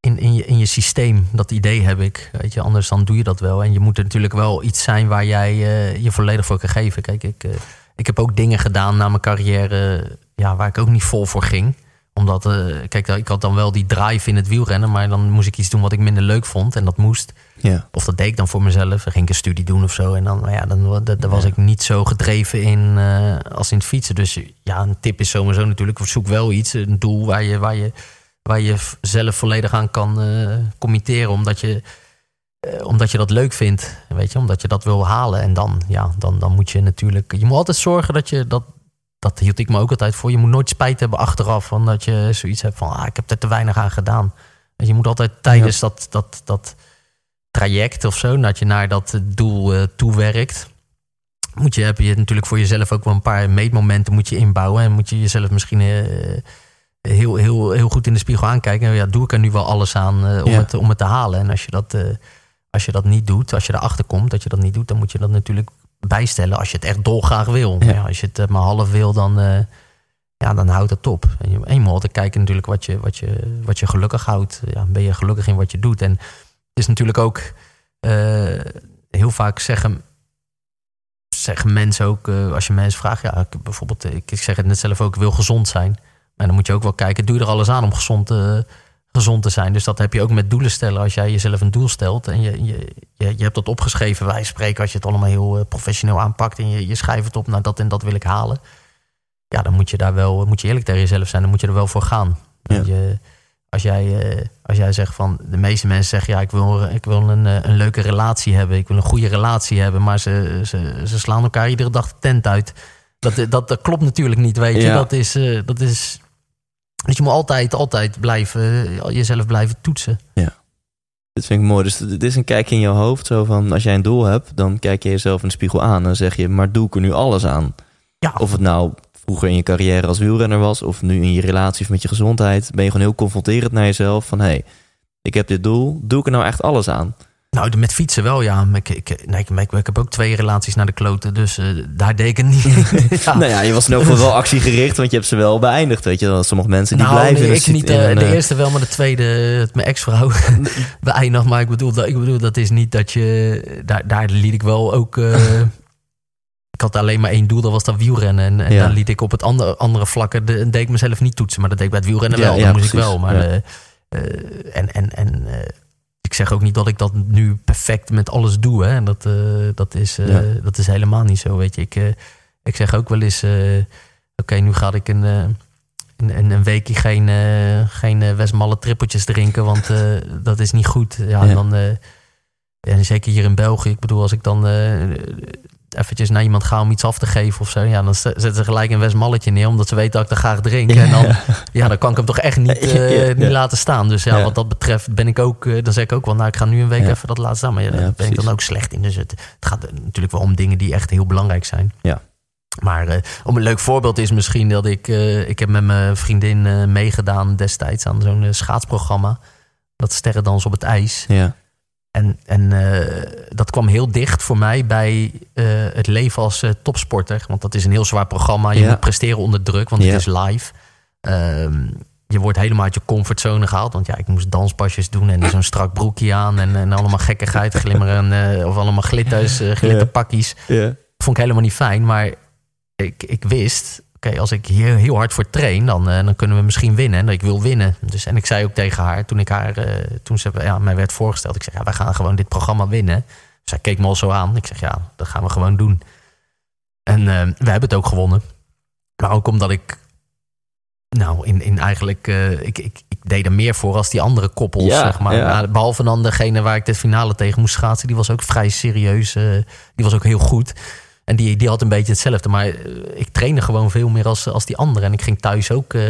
Speaker 2: in, in, je, in je systeem. Dat idee heb ik. Weet je, anders dan doe je dat wel. En je moet er natuurlijk wel iets zijn waar jij eh, je volledig voor kan geven. Kijk, ik, eh, ik heb ook dingen gedaan na mijn carrière ja, waar ik ook niet vol voor ging omdat, eh, kijk, ik had dan wel die drive in het wielrennen, maar dan moest ik iets doen wat ik minder leuk vond. En dat moest.
Speaker 1: Ja.
Speaker 2: Of dat deed ik dan voor mezelf. Dan ging ik een studie doen of zo. En dan, nou ja, dan, dan, dan was
Speaker 1: Ja.
Speaker 2: ik niet zo gedreven in eh, als in het fietsen. Dus ja, een tip is sowieso natuurlijk. Zoek wel iets, een doel waar je, waar je, waar je zelf volledig aan kan eh, committeren. Omdat je, omdat je dat leuk vindt. Weet je, omdat je dat wil halen. En dan, ja, dan, dan moet je natuurlijk. Je moet altijd zorgen dat je dat. Dat hield ik me ook altijd voor. Je moet nooit spijt hebben achteraf. Van dat je zoiets hebt van ah, ik heb er te weinig aan gedaan. Dus je moet altijd tijdens dat, dat, dat traject of zo, dat je naar dat doel uh, toewerkt, moet je, heb je natuurlijk voor jezelf ook wel een paar meetmomenten moet je inbouwen. En moet je jezelf misschien uh, heel, heel, heel goed in de spiegel aankijken. Ja, doe ik er nu wel alles aan uh, om,
Speaker 1: Ja.
Speaker 2: het, om het te halen? En als je, dat, als je dat niet doet, als je erachter komt dat je dat niet doet, dan moet je dat natuurlijk bijstellen als je het echt dolgraag wil.
Speaker 1: Ja.
Speaker 2: Ja, als je het eh, maar half wil, dan, ja, dan houdt het op. En je, en je moet altijd kijken natuurlijk wat je, wat je, wat je gelukkig houdt. Ja, ben je gelukkig in wat je doet? En het is natuurlijk ook uh, heel vaak zeggen, zeggen mensen ook, uh, als je mensen vraagt, ja, ik, bijvoorbeeld, ik, zeg het net zelf ook, ik wil gezond zijn. Maar dan moet je ook wel kijken, doe je er alles aan om gezond, uh, gezond te zijn. Dus dat heb je ook met doelen stellen. Als jij jezelf een doel stelt en je, je, je, je hebt dat opgeschreven, wij spreken, als je het allemaal heel eh, professioneel aanpakt en je, je schrijft het op, nou dat en dat wil ik halen. Ja, dan moet je daar wel, moet je eerlijk tegen jezelf zijn, dan moet je er wel voor gaan.
Speaker 1: Ja.
Speaker 2: Je, als, jij, eh, als jij zegt van, de meeste mensen zeggen, ja, ik wil, ik wil een, eh, een leuke relatie hebben, ik wil een goede relatie hebben, maar ze, ze, ze slaan elkaar iedere dag de tent uit. Dat, dat, dat klopt natuurlijk niet, weet je.
Speaker 1: Ja.
Speaker 2: Dat is, dat is dus je moet altijd, altijd blijven, eh, jezelf blijven toetsen.
Speaker 1: Dit vind ik mooi. Dus dit is een kijkje in jouw hoofd. Zo van, als jij een doel hebt, dan kijk je jezelf in de spiegel aan. En zeg je, maar doe ik er nu alles aan?
Speaker 2: Ja,
Speaker 1: Of het nou vroeger in je carrière als wielrenner was... of nu in je relatie of met je gezondheid... ben je gewoon heel confronterend naar jezelf. Van, hé, hey, ik heb dit doel. Doe ik er nou echt alles aan?
Speaker 2: Nou met fietsen wel, ja. Ik, ik, nee, ik, ik, ik heb ook twee relaties naar de kloten, dus eh, daar deed ik niet. ja.
Speaker 1: Nou ja, je was in elk geval wel actiegericht... want je hebt ze wel beëindigd. Weet je, wel. sommige mensen die
Speaker 2: nou,
Speaker 1: blijven...
Speaker 2: nee, ik niet.
Speaker 1: in
Speaker 2: eh, de
Speaker 1: eh,
Speaker 2: eerste wel, maar de tweede, mijn ex-vrouw, beëindigd. Maar ik bedoel, dat, ik bedoel, dat is niet dat je... Daar, daar liet ik wel ook... ik had alleen maar één doel, dat was dat wielrennen. En, en
Speaker 1: Ja.
Speaker 2: dan liet ik op het andere, andere vlakken... De, deed ik mezelf niet toetsen, maar dat deed ik bij het wielrennen
Speaker 1: Ja,
Speaker 2: wel. Dat
Speaker 1: ja,
Speaker 2: moest ik wel. Maar, en en, en zeg ook niet dat ik dat nu perfect met alles doe. Hè. Dat, eh, dat, is, eh,
Speaker 1: Ja.
Speaker 2: dat is helemaal niet zo, weet je. Ik, eh, ik zeg ook wel eens... Oké, nu ga ik een... een, een, weekje geen, geen Westmalle trippeltjes drinken, want dat is niet goed. Ja,
Speaker 1: Ja.
Speaker 2: Dan, en zeker hier in België, ik bedoel, als ik dan eventjes naar iemand ga om iets af te geven of zo, ja, dan zet- zetten ze gelijk een Westmalletje neer, omdat ze weten dat ik er graag drink. En dan, ja, dan kan ik hem toch echt niet, eh,
Speaker 1: Ja, ja, ja.
Speaker 2: niet laten staan. Dus ja,
Speaker 1: Ja.
Speaker 2: wat dat betreft ben ik ook, eh, dan zeg ik ook wel, nou, ik ga nu een week
Speaker 1: Ja.
Speaker 2: even dat laten staan. Maar ja, daar
Speaker 1: Ja,
Speaker 2: ben ik dan ook slecht in. Dus het, het gaat natuurlijk wel om dingen die echt heel belangrijk zijn.
Speaker 1: Ja.
Speaker 2: Maar eh, om een leuk voorbeeld is misschien dat ik... ik heb met mijn vriendin meegedaan destijds aan zo'n schaatsprogramma. Dat Sterrendans op het ijs.
Speaker 1: Ja,
Speaker 2: En, en eh, dat kwam heel dicht voor mij bij eh, het leven als eh, topsporter. Want dat is een heel zwaar programma. Je
Speaker 1: Ja.
Speaker 2: moet presteren onder druk, want
Speaker 1: Ja.
Speaker 2: het is live. Ehm, je wordt helemaal uit je comfortzone gehaald. Want ja, ik moest danspasjes doen en zo'n strak broekje aan. En, en allemaal gekkigheid, glimmeren. of allemaal glitters, glitterpakjes
Speaker 1: ja.
Speaker 2: vond ik helemaal niet fijn. Maar ik, ik wist, oké, als ik hier heel hard voor train, dan, eh, dan kunnen we misschien winnen. En ik wil winnen. Dus, en ik zei ook tegen haar, toen ik haar, eh, toen ze ja, mij werd voorgesteld, ik zeg, ja, wij gaan gewoon dit programma winnen. Zij keek me al zo aan. Ik zeg, ja, dat gaan we gewoon doen. En eh, we hebben het ook gewonnen. Maar ook omdat ik, nou, in, in eigenlijk, ik, ik, ik deed er meer voor als die andere koppels,
Speaker 1: Ja,
Speaker 2: zeg maar.
Speaker 1: ja.
Speaker 2: Behalve dan degene waar ik de finale tegen moest schaatsen, die was ook vrij serieus. die was ook heel goed. En die, die had een beetje hetzelfde. Maar eh, ik trainde gewoon veel meer als, als die andere. En ik ging thuis ook eh,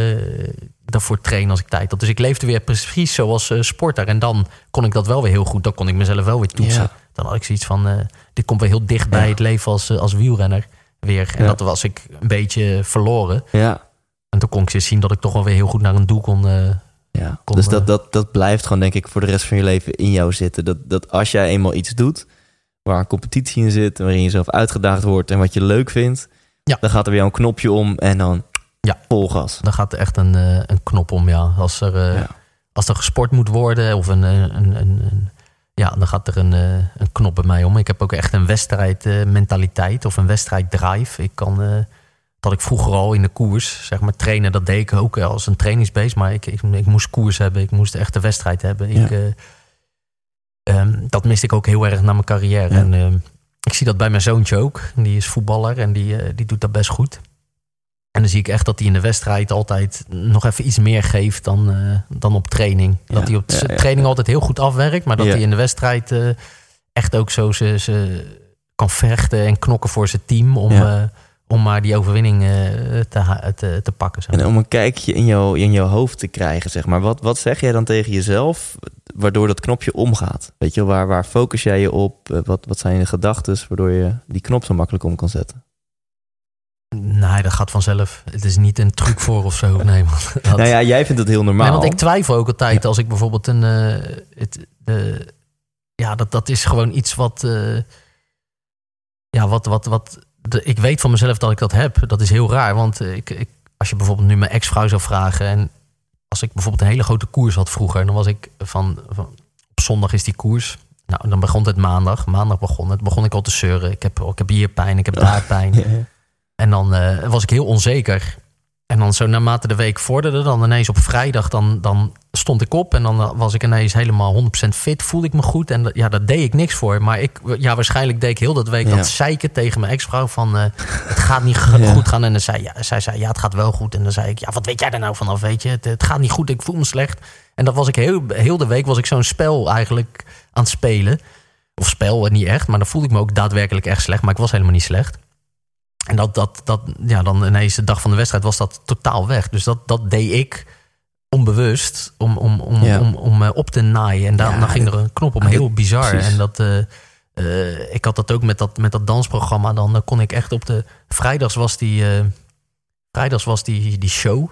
Speaker 2: daarvoor trainen als ik tijd had. Dus ik leefde weer precies zoals eh, sporter. En dan kon ik dat wel weer heel goed. Dan kon ik mezelf wel weer toetsen.
Speaker 1: Ja.
Speaker 2: Dan had ik zoiets van, dit komt weer heel dicht bij het leven als, als wielrenner weer. En
Speaker 1: Ja.
Speaker 2: dat was ik een beetje verloren.
Speaker 1: ja.
Speaker 2: En toen kon ik zien dat ik toch wel weer heel goed naar een doel kon.
Speaker 1: Ja, dus dat, dat, dat blijft gewoon denk ik voor de rest van je leven in jou zitten. Dat, dat als jij eenmaal iets doet waar een competitie in zit, waarin je zelf uitgedaagd wordt en wat je leuk vindt,
Speaker 2: Ja.
Speaker 1: dan gaat er weer een knopje om en dan
Speaker 2: Ja.
Speaker 1: vol gas.
Speaker 2: dan gaat er echt een, eh, een knop om, ja. Als er, eh,
Speaker 1: Ja.
Speaker 2: als er gesport moet worden of een, eh, een, een, een- ja, dan gaat er een, een knop bij mij om. Ik heb ook echt een wedstrijdmentaliteit of een wedstrijddrive. Ik kan, dat ik vroeger al in de koers, zeg maar, trainen, dat deed ik ook als een trainingsbeest. Maar ik, ik, ik moest koers hebben, ik moest echt de wedstrijd hebben.
Speaker 1: Ja.
Speaker 2: Ik, ehm, dat miste ik ook heel erg na mijn carrière.
Speaker 1: Ja.
Speaker 2: En ehm, ik zie dat bij mijn zoontje ook. Die is voetballer en die, eh, die doet dat best goed. En dan zie ik echt dat hij in de wedstrijd altijd nog even iets meer geeft dan, eh, dan op training.
Speaker 1: Ja,
Speaker 2: Dat hij op
Speaker 1: ja,
Speaker 2: training altijd heel goed afwerkt, maar dat hij in de wedstrijd eh, echt ook zo ze, ze kan vechten en knokken voor zijn team om, om maar die overwinning eh, te, te, te pakken. Zo.
Speaker 1: En om een kijkje in, jou, in jouw hoofd te krijgen, zeg maar. Wat, wat zeg jij dan tegen jezelf, waardoor dat knopje omgaat? Weet je, waar, waar focus jij je op? Eh, Wat, wat zijn je gedachten, waardoor je die knop zo makkelijk om kan zetten?
Speaker 2: Nee, dat gaat vanzelf. Het is niet een truc voor of zo. Nee, man. Dat-
Speaker 1: Nou ja, jij vindt het heel normaal.
Speaker 2: Nee, want ik twijfel ook altijd als ik bijvoorbeeld een. eh, het, ja, dat, dat is gewoon iets wat. ja, wat. wat, wat de, ik weet van mezelf dat ik dat heb. Dat is heel raar. Want ik, ik, als je bijvoorbeeld nu mijn ex-vrouw zou vragen. En als ik bijvoorbeeld een hele grote koers had vroeger. Dan was ik van. van op zondag is die koers. Nou, dan begon het maandag. Maandag begon het. Begon ik al te zeuren. Ik heb, ik heb hier pijn, ik heb daar pijn.
Speaker 1: Ja.
Speaker 2: En dan eh, was ik heel onzeker. En dan zo naarmate de week vorderde, dan ineens op vrijdag, dan, dan stond ik op en dan was ik ineens helemaal 100% fit, voelde ik me goed. En ja, daar deed ik niks voor. Maar ik, ja, waarschijnlijk deed ik heel dat week
Speaker 1: Ja.
Speaker 2: dat zeiken tegen mijn ex-vrouw van eh, het gaat niet
Speaker 1: Ja.
Speaker 2: goed gaan. En dan zei, ja, zij zei, ja, het gaat wel goed. En dan zei ik, ja, wat weet jij er nou vanaf, weet je? Het, het gaat niet goed, ik voel me slecht. En dat was ik heel, heel de week was ik zo'n spel eigenlijk aan het spelen. Of spel, eh, niet echt, maar dan voelde ik me ook daadwerkelijk echt slecht. Maar ik was helemaal niet slecht. En dat, dat, dat, ja, dan ineens de dag van de wedstrijd was dat totaal weg. Dus dat, dat deed ik onbewust om, om, om,
Speaker 1: Ja.
Speaker 2: om, om eh, op te naaien. En dan,
Speaker 1: Ja,
Speaker 2: dan ging er een knop om,
Speaker 1: ja,
Speaker 2: heel bizar.
Speaker 1: precies.
Speaker 2: En dat, eh, eh, ik had dat ook met dat, met dat dansprogramma. Dan kon ik echt op de... Vrijdags was die, vrijdags was die, die show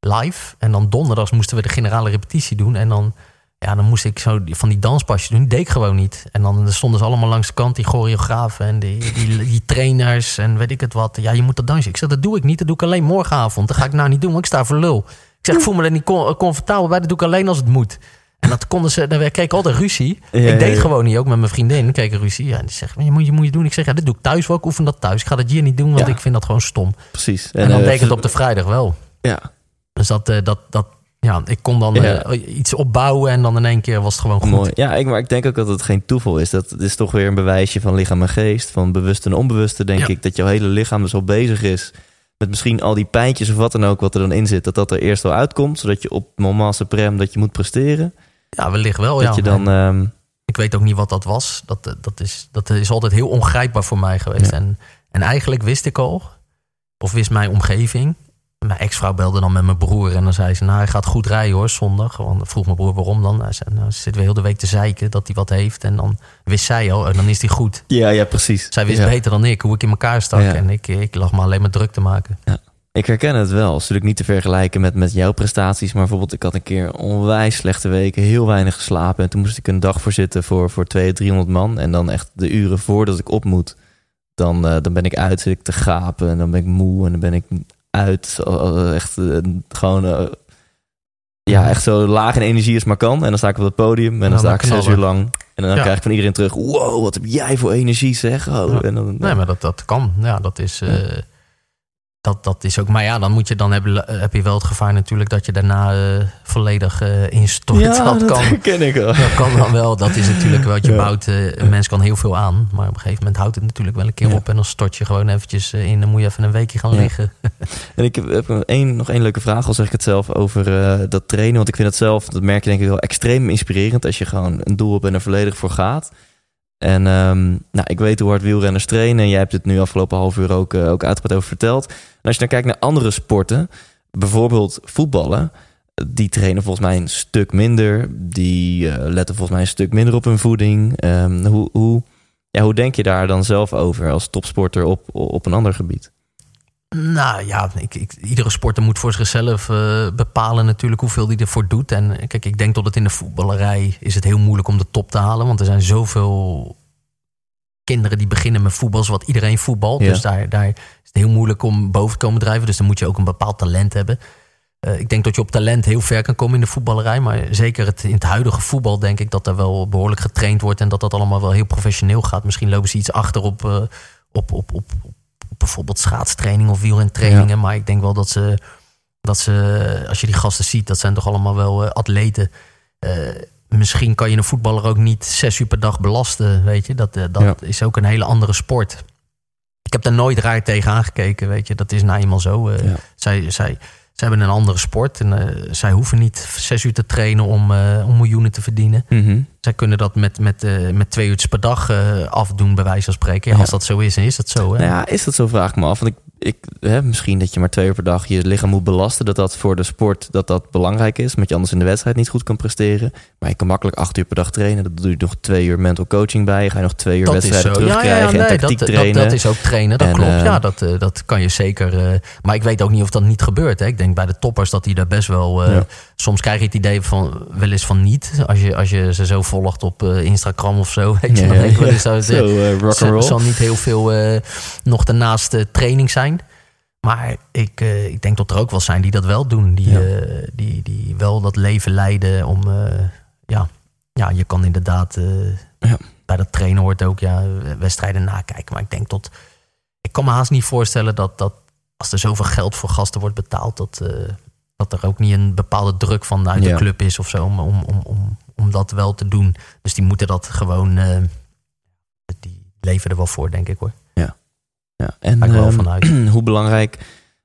Speaker 2: live. En dan donderdags moesten we de generale repetitie doen. En dan, ja, dan moest ik zo van die danspasjes doen. Deed ik gewoon niet. En dan stonden ze allemaal langs de kant, die choreografen en die, die, die trainers en weet ik het wat. Ja, je moet dat dansen. Ik zeg, dat doe ik niet. Dat doe ik alleen morgenavond. Dat ga ik nou niet doen, want ik sta voor lul. Ik zeg, ik voel me er niet com- comfortabel bij. Dat doe ik alleen als het moet. En dat konden ze, dan kreeg ik altijd ruzie.
Speaker 1: Ja,
Speaker 2: ik deed
Speaker 1: ja, ja.
Speaker 2: gewoon niet, ook met mijn vriendin. kreeg ik ruzie. Ja, en die zegt, je moet, je moet je doen. Ik zeg, ja, dit doe ik thuis wel. Ik oefen dat thuis. Ik ga dat hier niet doen, want ik vind dat gewoon stom.
Speaker 1: Precies.
Speaker 2: En, dan
Speaker 1: eh,
Speaker 2: deed ik het op de vrijdag wel.
Speaker 1: Ja,
Speaker 2: Dus dat, eh, dat, dat ja, ik kon dan
Speaker 1: Ja.
Speaker 2: eh, iets opbouwen en dan in één keer was het gewoon goed.
Speaker 1: mooi. Ja, ik, maar ik denk ook dat het geen toeval is. Dat is toch weer een bewijsje van lichaam en geest. Van bewust en onbewuste, denk
Speaker 2: Ja.
Speaker 1: ik. Dat jouw hele lichaam dus al bezig is met misschien al die pijntjes of wat dan ook wat er dan in zit. Dat dat er eerst al uitkomt. Zodat je op moment suprem dat je moet presteren.
Speaker 2: Ja, wellicht wel.
Speaker 1: dat
Speaker 2: ja.
Speaker 1: je dan... ehm,
Speaker 2: Ik weet ook niet wat dat was. Dat, eh, dat, is, dat is altijd heel ongrijpbaar voor mij geweest.
Speaker 1: Ja.
Speaker 2: En, en eigenlijk wist ik al, of wist mijn omgeving. Mijn ex-vrouw belde dan met mijn broer en dan zei ze: Nou, hij gaat goed rijden hoor, zondag. Want dan vroeg mijn broer waarom dan. Hij zei: Nou, ze zit weer heel de week te zeiken dat hij wat heeft. En dan wist zij al, oh, dan is hij goed.
Speaker 1: ja, ja, precies.
Speaker 2: Zij wist
Speaker 1: Ja.
Speaker 2: beter dan ik hoe ik in elkaar stak.
Speaker 1: Ja.
Speaker 2: En ik, ik lag me alleen maar druk te maken.
Speaker 1: Ik herken het wel. Het is natuurlijk niet te vergelijken met, met jouw prestaties. Maar bijvoorbeeld, ik had een keer onwijs slechte weken. Heel weinig geslapen. En toen moest ik een dag voor zitten voor, voor 200, 300 man. En dan echt de uren voordat ik op moet. Dan, eh, dan ben ik uit, zit ik te gapen. En dan ben ik moe. En dan ben ik uit. eh, Echt eh, gewoon... eh, ja, echt zo laag in energie als maar kan. En dan sta ik op het podium. En dan sta ik zes uur lang. En dan
Speaker 2: Ja.
Speaker 1: krijg ik van iedereen terug... Wow, wat heb jij voor energie zeg. Oh,
Speaker 2: Ja.
Speaker 1: en dan,
Speaker 2: Nee, maar dat, dat kan. Ja, dat is, eh, dat, dat is ook. Maar ja, dan moet je dan hebben, heb je wel het gevaar natuurlijk dat je daarna eh, volledig eh, instort.
Speaker 1: ja,
Speaker 2: dat,
Speaker 1: dat
Speaker 2: kan.
Speaker 1: herken ik wel.
Speaker 2: Dat kan dan wel. Dat is natuurlijk wel. wat Je
Speaker 1: Ja.
Speaker 2: bouwt. eh, een mens kan heel veel aan. Maar op een gegeven moment houdt het natuurlijk wel een keer
Speaker 1: Ja.
Speaker 2: op. En dan stort je gewoon eventjes in. Dan moet je even een weekje gaan liggen.
Speaker 1: En ik heb, heb nog één, nog één leuke vraag, al zeg ik het zelf, over dat trainen. Want ik vind het zelf, dat merk je denk ik wel extreem inspirerend als je gewoon een doel hebt en er volledig voor gaat. En ehm, nou, ik weet hoe hard wielrenners trainen. En jij hebt het nu afgelopen half uur ook, eh, ook uitgebreid over verteld. Als je dan kijkt naar andere sporten, bijvoorbeeld voetballen, die trainen volgens mij een stuk minder. Die eh, letten volgens mij een stuk minder op hun voeding. Ehm, hoe, hoe, hoe denk je daar dan zelf over als topsporter op, op een ander gebied?
Speaker 2: Nou ja, ik, ik, iedere sporter moet voor zichzelf eh, bepalen natuurlijk hoeveel hij ervoor doet. En eh, kijk, ik denk dat het in de voetballerij is het heel moeilijk om de top te halen. Want er zijn zoveel kinderen die beginnen met voetbal zoals iedereen voetbalt.
Speaker 1: Ja.
Speaker 2: Dus daar, daar is het heel moeilijk om boven te komen drijven. Dus dan moet je ook een bepaald talent hebben. Eh, ik denk dat je op talent heel ver kan komen in de voetballerij. Maar zeker het, in het huidige voetbal denk ik dat er wel behoorlijk getraind wordt. En dat dat allemaal wel heel professioneel gaat. Misschien lopen ze iets achter op, op, op, op, op bijvoorbeeld schaatstraining of wielrentrainingen. Maar ik denk wel dat ze, dat ze, als je die gasten ziet, dat zijn toch allemaal wel eh, atleten. Eh, misschien kan je een voetballer ook niet zes uur per dag belasten, weet je. Dat, eh, dat
Speaker 1: Ja.
Speaker 2: is ook een hele andere sport. Ik heb daar nooit raar tegen aangekeken, weet je. Dat is nou eenmaal zo.
Speaker 1: Ja.
Speaker 2: zij, zij, zij hebben een andere sport en zij hoeven niet zes uur te trainen om, om miljoenen te verdienen.
Speaker 1: Mhm.
Speaker 2: Zij kunnen dat met, met, eh, met twee uurtjes per dag eh, afdoen, bij wijze van spreken. Ja,
Speaker 1: Ja.
Speaker 2: Als dat zo is, is dat zo. Hè?
Speaker 1: Nou ja, is dat zo, vraag ik me af. Want ik, ik hè, misschien dat je maar twee uur per dag je lichaam moet belasten. Dat dat voor de sport dat dat belangrijk is. Omdat je anders in de wedstrijd niet goed kan presteren. Maar je kan makkelijk acht uur per dag trainen. Dat doe je nog twee uur mental coaching bij. Ga je nog twee uur
Speaker 2: dat
Speaker 1: wedstrijden.
Speaker 2: Ja,
Speaker 1: terugkrijgen en tactiek
Speaker 2: dat,
Speaker 1: trainen.
Speaker 2: dat is ook trainen, dat
Speaker 1: En,
Speaker 2: klopt.
Speaker 1: eh,
Speaker 2: ja, dat, dat kan je zeker. maar ik weet ook niet of dat niet gebeurt. Hè. Ik denk bij de toppers dat die daar best wel. Soms krijg je het idee van wel eens van niet. Als je, als je ze zo volgt op eh, Instagram of zo. Weet je,
Speaker 1: Ja,
Speaker 2: dan denk ik wel eens dat het,
Speaker 1: Zo, rock
Speaker 2: zal, niet heel veel eh, nog daarnaast training zijn. Maar ik, ik denk dat er ook wel zijn die dat wel doen. Die,
Speaker 1: Ja.
Speaker 2: die, die wel dat leven leiden om... ja, ja, je kan inderdaad...
Speaker 1: Ja.
Speaker 2: Bij dat trainen hoort ook ja, wedstrijden nakijken. Maar ik denk tot... Ik kan me haast niet voorstellen dat, dat als er zoveel geld voor gasten wordt betaald, dat, dat er ook niet een bepaalde druk vanuit de
Speaker 1: Ja.
Speaker 2: club is of zo om, om, om, om, om dat wel te doen. Dus die moeten dat gewoon, eh, die leven er wel voor, denk ik hoor.
Speaker 1: Ja. En
Speaker 2: Ga ik wel
Speaker 1: ehm,
Speaker 2: vanuit.
Speaker 1: hoe belangrijk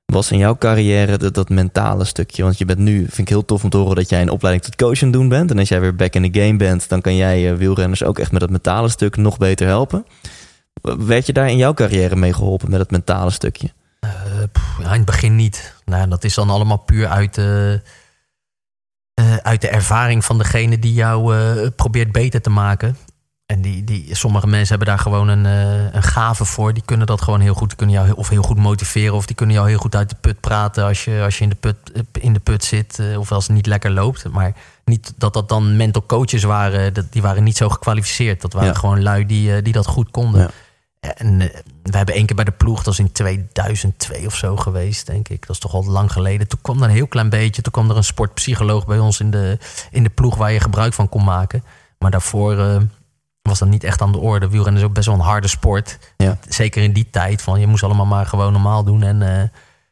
Speaker 1: was in jouw carrière dat, dat mentale stukje? Want je bent nu, vind ik heel tof om te horen dat jij een opleiding tot coach aan het doen bent. En als jij weer back in the game bent, dan kan jij eh, wielrenners ook echt met dat mentale stuk nog beter helpen. Werd je daar in jouw carrière mee geholpen met het mentale stukje?
Speaker 2: Eh, pff, ja, in het begin niet. Nou, dat is dan allemaal puur uit, eh, eh, uit de ervaring van degene die jou probeert beter te maken. En die, die, sommige mensen hebben daar gewoon een, een gave voor. Die kunnen dat gewoon heel goed. Die kunnen jou heel, of heel goed motiveren. Of die kunnen jou heel goed uit de put praten als je, als je in, de put, in de put zit. of als het niet lekker loopt. Maar niet dat dat dan mental coaches waren. Dat, die waren niet zo gekwalificeerd. Dat waren
Speaker 1: Ja.
Speaker 2: gewoon lui die, die dat goed konden.
Speaker 1: Ja.
Speaker 2: En eh, we hebben één keer bij de ploeg, dat was in 2002 of zo geweest, denk ik. Dat is toch al lang geleden. Toen kwam er een heel klein beetje. Toen kwam er een sportpsycholoog bij ons in de, in de ploeg waar je gebruik van kon maken. Maar daarvoor eh, was dat niet echt aan de orde. Wielrennen is ook best wel een harde sport.
Speaker 1: Ja.
Speaker 2: Zeker in die tijd. Van je moest allemaal maar gewoon normaal doen en, eh,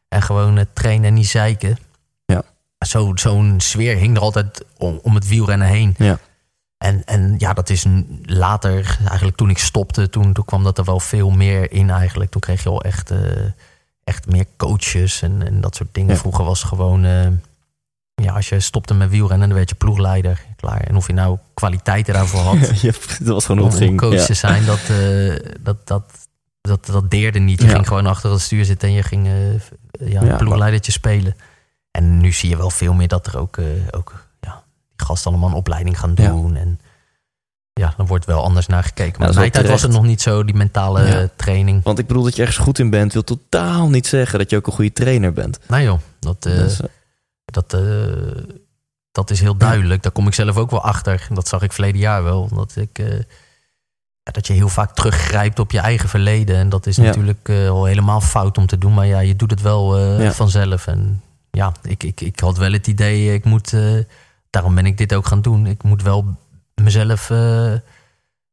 Speaker 2: en gewoon trainen en niet zeiken.
Speaker 1: Ja.
Speaker 2: Zo, zo'n sfeer hing er altijd om, om het wielrennen heen.
Speaker 1: Ja.
Speaker 2: En, en ja, dat is een- later, eigenlijk toen ik stopte, toen, toen kwam dat er wel veel meer in eigenlijk. Toen kreeg je al echt, eh, echt meer coaches en, en dat soort dingen.
Speaker 1: Ja.
Speaker 2: Vroeger was gewoon, eh, ja, als je stopte met wielrennen, dan werd je ploegleider. Klaar. En of je nou kwaliteiten daarvoor had
Speaker 1: Ja, dat was gewoon
Speaker 2: om, coach
Speaker 1: Ja.
Speaker 2: te zijn, dat, eh, dat, dat, dat, dat deerde niet. Je
Speaker 1: Ja.
Speaker 2: ging gewoon achter het stuur zitten en je ging ja,
Speaker 1: Ja,
Speaker 2: ploegleidertje spelen. En nu zie je wel veel meer dat er ook, ook gasten allemaal een opleiding gaan
Speaker 1: Ja.
Speaker 2: doen. En ja, dan wordt wel anders naar gekeken. Maar in mijn tijd was het nog niet zo, die mentale
Speaker 1: Ja.
Speaker 2: training.
Speaker 1: Want ik bedoel dat je ergens goed in bent, wil totaal niet zeggen dat je ook een goede trainer bent.
Speaker 2: Nou joh, dat, eh,
Speaker 1: Dus, eh,
Speaker 2: dat, eh, dat is heel duidelijk. Daar kom ik zelf ook wel achter. Dat zag ik verleden jaar wel. Dat, ik, eh, dat je heel vaak teruggrijpt op je eigen verleden. En dat is
Speaker 1: Ja.
Speaker 2: natuurlijk eh, al helemaal fout om te doen. Maar ja, je doet het wel eh,
Speaker 1: Ja.
Speaker 2: vanzelf. En ja, ik, ik, ik had wel het idee, ik moet, eh, daarom ben ik dit ook gaan doen. Ik moet wel mezelf eh,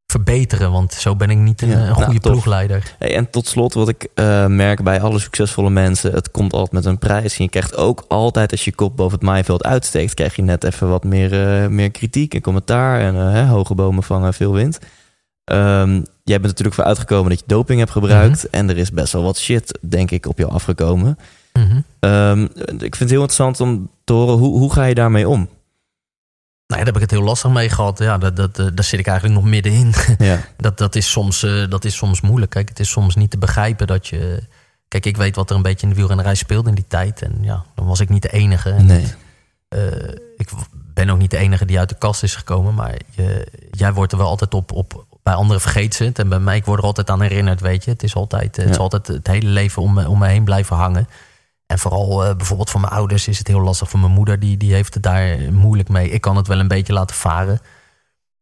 Speaker 2: verbeteren. Want zo ben ik niet een,
Speaker 1: Ja,
Speaker 2: een
Speaker 1: nou,
Speaker 2: goede
Speaker 1: tof.
Speaker 2: ploegleider.
Speaker 1: Hey, en tot slot, wat ik eh, merk bij alle succesvolle mensen, het komt altijd met een prijs. En je krijgt ook altijd, als je kop boven het maaiveld uitsteekt, krijg je net even wat meer, eh, meer kritiek en commentaar. En hè, hoge bomen vangen veel wind. Ehm, jij bent natuurlijk voor uitgekomen dat je doping hebt gebruikt.
Speaker 2: Mhm.
Speaker 1: En er is best wel wat shit, denk ik, op jou afgekomen.
Speaker 2: Mhm.
Speaker 1: Ehm, ik vind het heel interessant om te horen, hoe, hoe ga je daarmee om?
Speaker 2: Nou ja, daar heb ik het heel lastig mee gehad. Ja, dat, dat, eh, daar zit ik eigenlijk nog middenin.
Speaker 1: Ja,
Speaker 2: Dat, dat, is soms, eh, dat is soms moeilijk. Kijk, het is soms niet te begrijpen dat je. Kijk, ik weet wat er een beetje in de wielrennerij speelde in die tijd. En ja, dan was ik niet de enige. En,
Speaker 1: nee.
Speaker 2: eh, ik ben ook niet de enige die uit de kast is gekomen. Maar je, jij wordt er wel altijd op. op bij anderen vergeet ze het. En bij mij, ik word er altijd aan herinnerd, weet je. Het is altijd, het, is altijd het hele leven om, me- om me heen blijven hangen. En vooral eh, bijvoorbeeld voor mijn ouders is het heel lastig. Voor mijn moeder, die, die heeft het daar moeilijk mee. Ik kan het wel een beetje laten varen.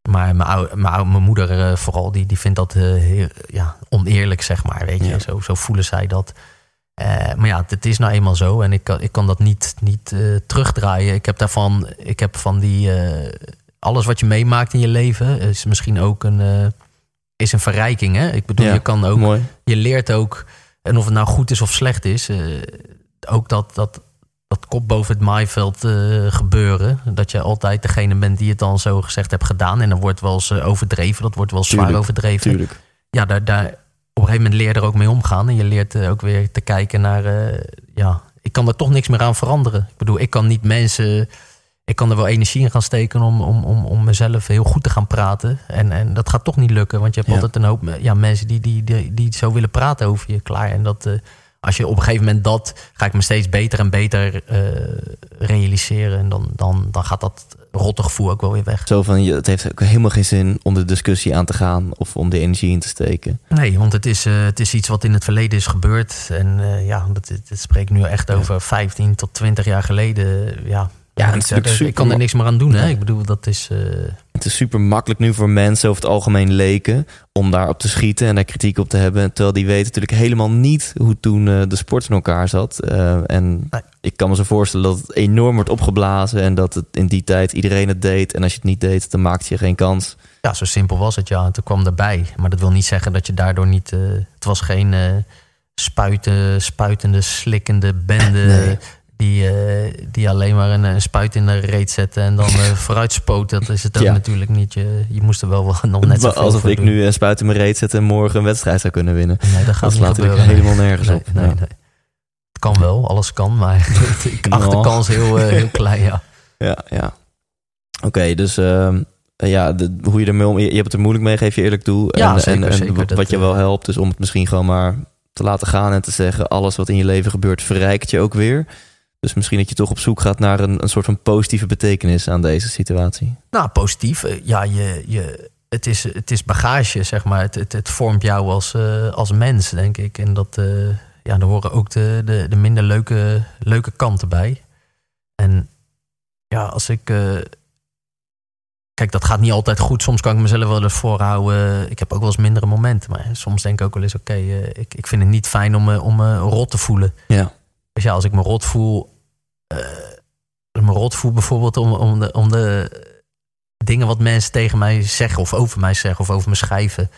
Speaker 2: Maar mijn, mijn, moeder eh, vooral, die, die vindt dat eh, heel, ja, oneerlijk, zeg maar. Weet je,
Speaker 1: Ja.
Speaker 2: zo, zo voelen zij dat. Maar ja, het is nou eenmaal zo. En ik kan, ik kan dat niet, niet terugdraaien. Ik heb daarvan, ik heb van die... alles wat je meemaakt in je leven is misschien ook een, is een verrijking. Hè? Ik bedoel,
Speaker 1: Ja,
Speaker 2: je kan ook
Speaker 1: Mooi.
Speaker 2: je leert ook, en of het nou goed is of slecht is, eh, ook dat, dat, dat kop boven het maaiveld eh, gebeuren. Dat je altijd degene bent die het dan zo gezegd hebt gedaan. En dan wordt wel eens eh, overdreven, dat wordt wel zwaar overdreven.
Speaker 1: Tuurlijk.
Speaker 2: Ja, daar, daar, op een gegeven moment leer je er ook mee omgaan. En je leert eh, ook weer te kijken naar, ja, ik kan er toch niks meer aan veranderen. Ik bedoel, ik kan niet mensen ik kan er wel energie in gaan steken om, om, om, om mezelf heel goed te gaan praten. En, en dat gaat toch niet lukken, want je hebt
Speaker 1: Ja.
Speaker 2: altijd een hoop ja, mensen die, die, die, die zo willen praten over je. Klaar. En dat, als je op een gegeven moment dat, ga ik me steeds beter en beter eh, realiseren. En dan, dan, dan gaat dat rotte gevoel ook wel weer weg.
Speaker 1: Zo van, je- het heeft ook helemaal geen zin om de discussie aan te gaan of om de energie in te steken.
Speaker 2: Nee, want het is, eh, het is iets wat in het verleden is gebeurd. En eh, ja, dat, dat spreek ik nu echt
Speaker 1: Ja.
Speaker 2: over 15 tot 20 jaar geleden. Ja,
Speaker 1: Ja, het is
Speaker 2: ik kan er niks meer aan doen. Hè? Ik bedoel, dat is. eh,
Speaker 1: Het is super makkelijk nu voor mensen over het algemeen leken om daarop te schieten en daar kritiek op te hebben. Terwijl die weten natuurlijk helemaal niet hoe toen eh, de sport in elkaar zat. Eh, en
Speaker 2: Nee.
Speaker 1: ik kan me zo voorstellen dat het enorm wordt opgeblazen en dat het in die tijd iedereen het deed. En als je het niet deed, dan maakte je geen kans.
Speaker 2: Ja, zo simpel was het, ja. En toen kwam erbij. Maar dat wil niet zeggen dat je daardoor niet... het was geen... spuiten, spuitende, slikkende bende.
Speaker 1: Nee.
Speaker 2: Die, eh, die alleen maar een, een spuit in de reet zetten en dan eh vooruit spoten. Dat is het ook
Speaker 1: Ja.
Speaker 2: natuurlijk niet. Je, je moest er wel wel nog net zo
Speaker 1: Alsof ik nu een spuit in mijn reet zet en morgen een wedstrijd zou kunnen winnen.
Speaker 2: Nee, dat gaat
Speaker 1: Dat slaat natuurlijk helemaal nergens
Speaker 2: Nee,
Speaker 1: op.
Speaker 2: nee,
Speaker 1: Ja.
Speaker 2: nee. Het kan wel, alles kan, maar ik acht de
Speaker 1: Nou.
Speaker 2: kans heel, eh, heel klein, ja.
Speaker 1: Ja, ja. Oké, dus ehm, ja, de, hoe je ermee om... Je, je hebt het er moeilijk mee, geef je eerlijk toe.
Speaker 2: Ja,
Speaker 1: en,
Speaker 2: zeker,
Speaker 1: en, wat je
Speaker 2: eh,
Speaker 1: wel helpt, is om het misschien gewoon maar te laten gaan en te zeggen... alles wat in je leven gebeurt, verrijkt je ook weer. Dus misschien dat je toch op zoek gaat naar een, een soort van positieve betekenis aan deze situatie.
Speaker 2: Nou, positief. Eh, Ja, je, je, het, is, het is bagage, zeg maar. Het, het, het vormt jou als, eh, als mens, denk ik. En dat, eh, ja, daar horen ook de, de, de minder leuke, leuke kanten bij. En ja, als ik... kijk, dat gaat niet altijd goed. Soms kan ik mezelf wel eens voorhouden. Ik heb ook wel eens mindere momenten. Maar soms denk ik ook wel eens... Oké, ik, ik vind het niet fijn om me, om me rot te voelen.
Speaker 1: Ja,
Speaker 2: Dus ja, als ik me rot voel. Eh, ik me rot voel bijvoorbeeld om, om, de, om de dingen wat mensen tegen mij zeggen. of over mij zeggen. of over me schrijven.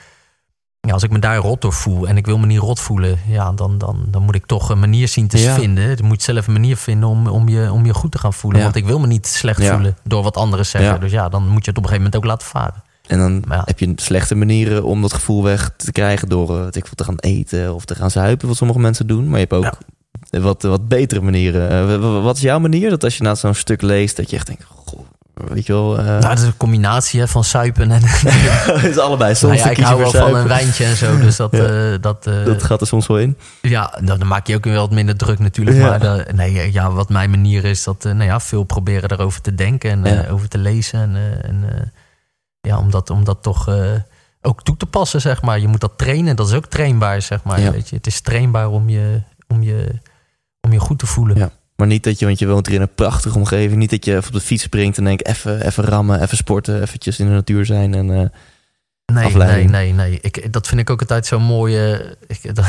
Speaker 2: Ja, als ik me daar rot door voel. en ik wil me niet rot voelen. ja, dan, dan, dan moet ik toch een manier zien te
Speaker 1: Ja.
Speaker 2: vinden. Dan moet je zelf een manier vinden om, om, je, om je goed te gaan voelen.
Speaker 1: Ja.
Speaker 2: Want ik wil me niet slecht
Speaker 1: Ja.
Speaker 2: voelen door wat anderen zeggen. Dus ja, dan moet je het op een gegeven moment ook laten varen.
Speaker 1: en dan heb je slechte manieren om dat gevoel weg te krijgen... door eh, te gaan eten of te gaan zuipen, wat sommige mensen doen. Maar je hebt ook wat, wat betere manieren. Eh, wat is jouw manier? Dat als je na zo'n stuk leest, dat je echt denkt... Goh, weet je wel...
Speaker 2: Nou, dat is een combinatie hè, van suipen en...
Speaker 1: het is allebei. Soms
Speaker 2: nou ja, ik hou wel van een wijntje en zo. Dus dat...
Speaker 1: Ja.
Speaker 2: eh, dat,
Speaker 1: Dat gaat er soms wel in.
Speaker 2: Ja, nou, dan maak je ook weer wat minder druk natuurlijk.
Speaker 1: Ja.
Speaker 2: Maar de- nee, ja, wat mijn manier is, dat nou ja, veel proberen erover te denken en over te lezen. En, en ja, om dat, om dat toch ook toe te passen, zeg maar. Je moet dat trainen, dat is ook trainbaar, zeg maar. Weet je? Het is trainbaar om je, om, je, om je goed te voelen.
Speaker 1: Ja. Maar niet dat je, want je woont hier in een prachtige omgeving. Niet dat je even op de fiets springt en denkt... even, even rammen, even sporten, eventjes in de natuur zijn. En, eh,
Speaker 2: Nee, nee,
Speaker 1: afleiding.
Speaker 2: nee, nee. Ik, dat vind ik ook altijd zo mooi. eh, ik, dat,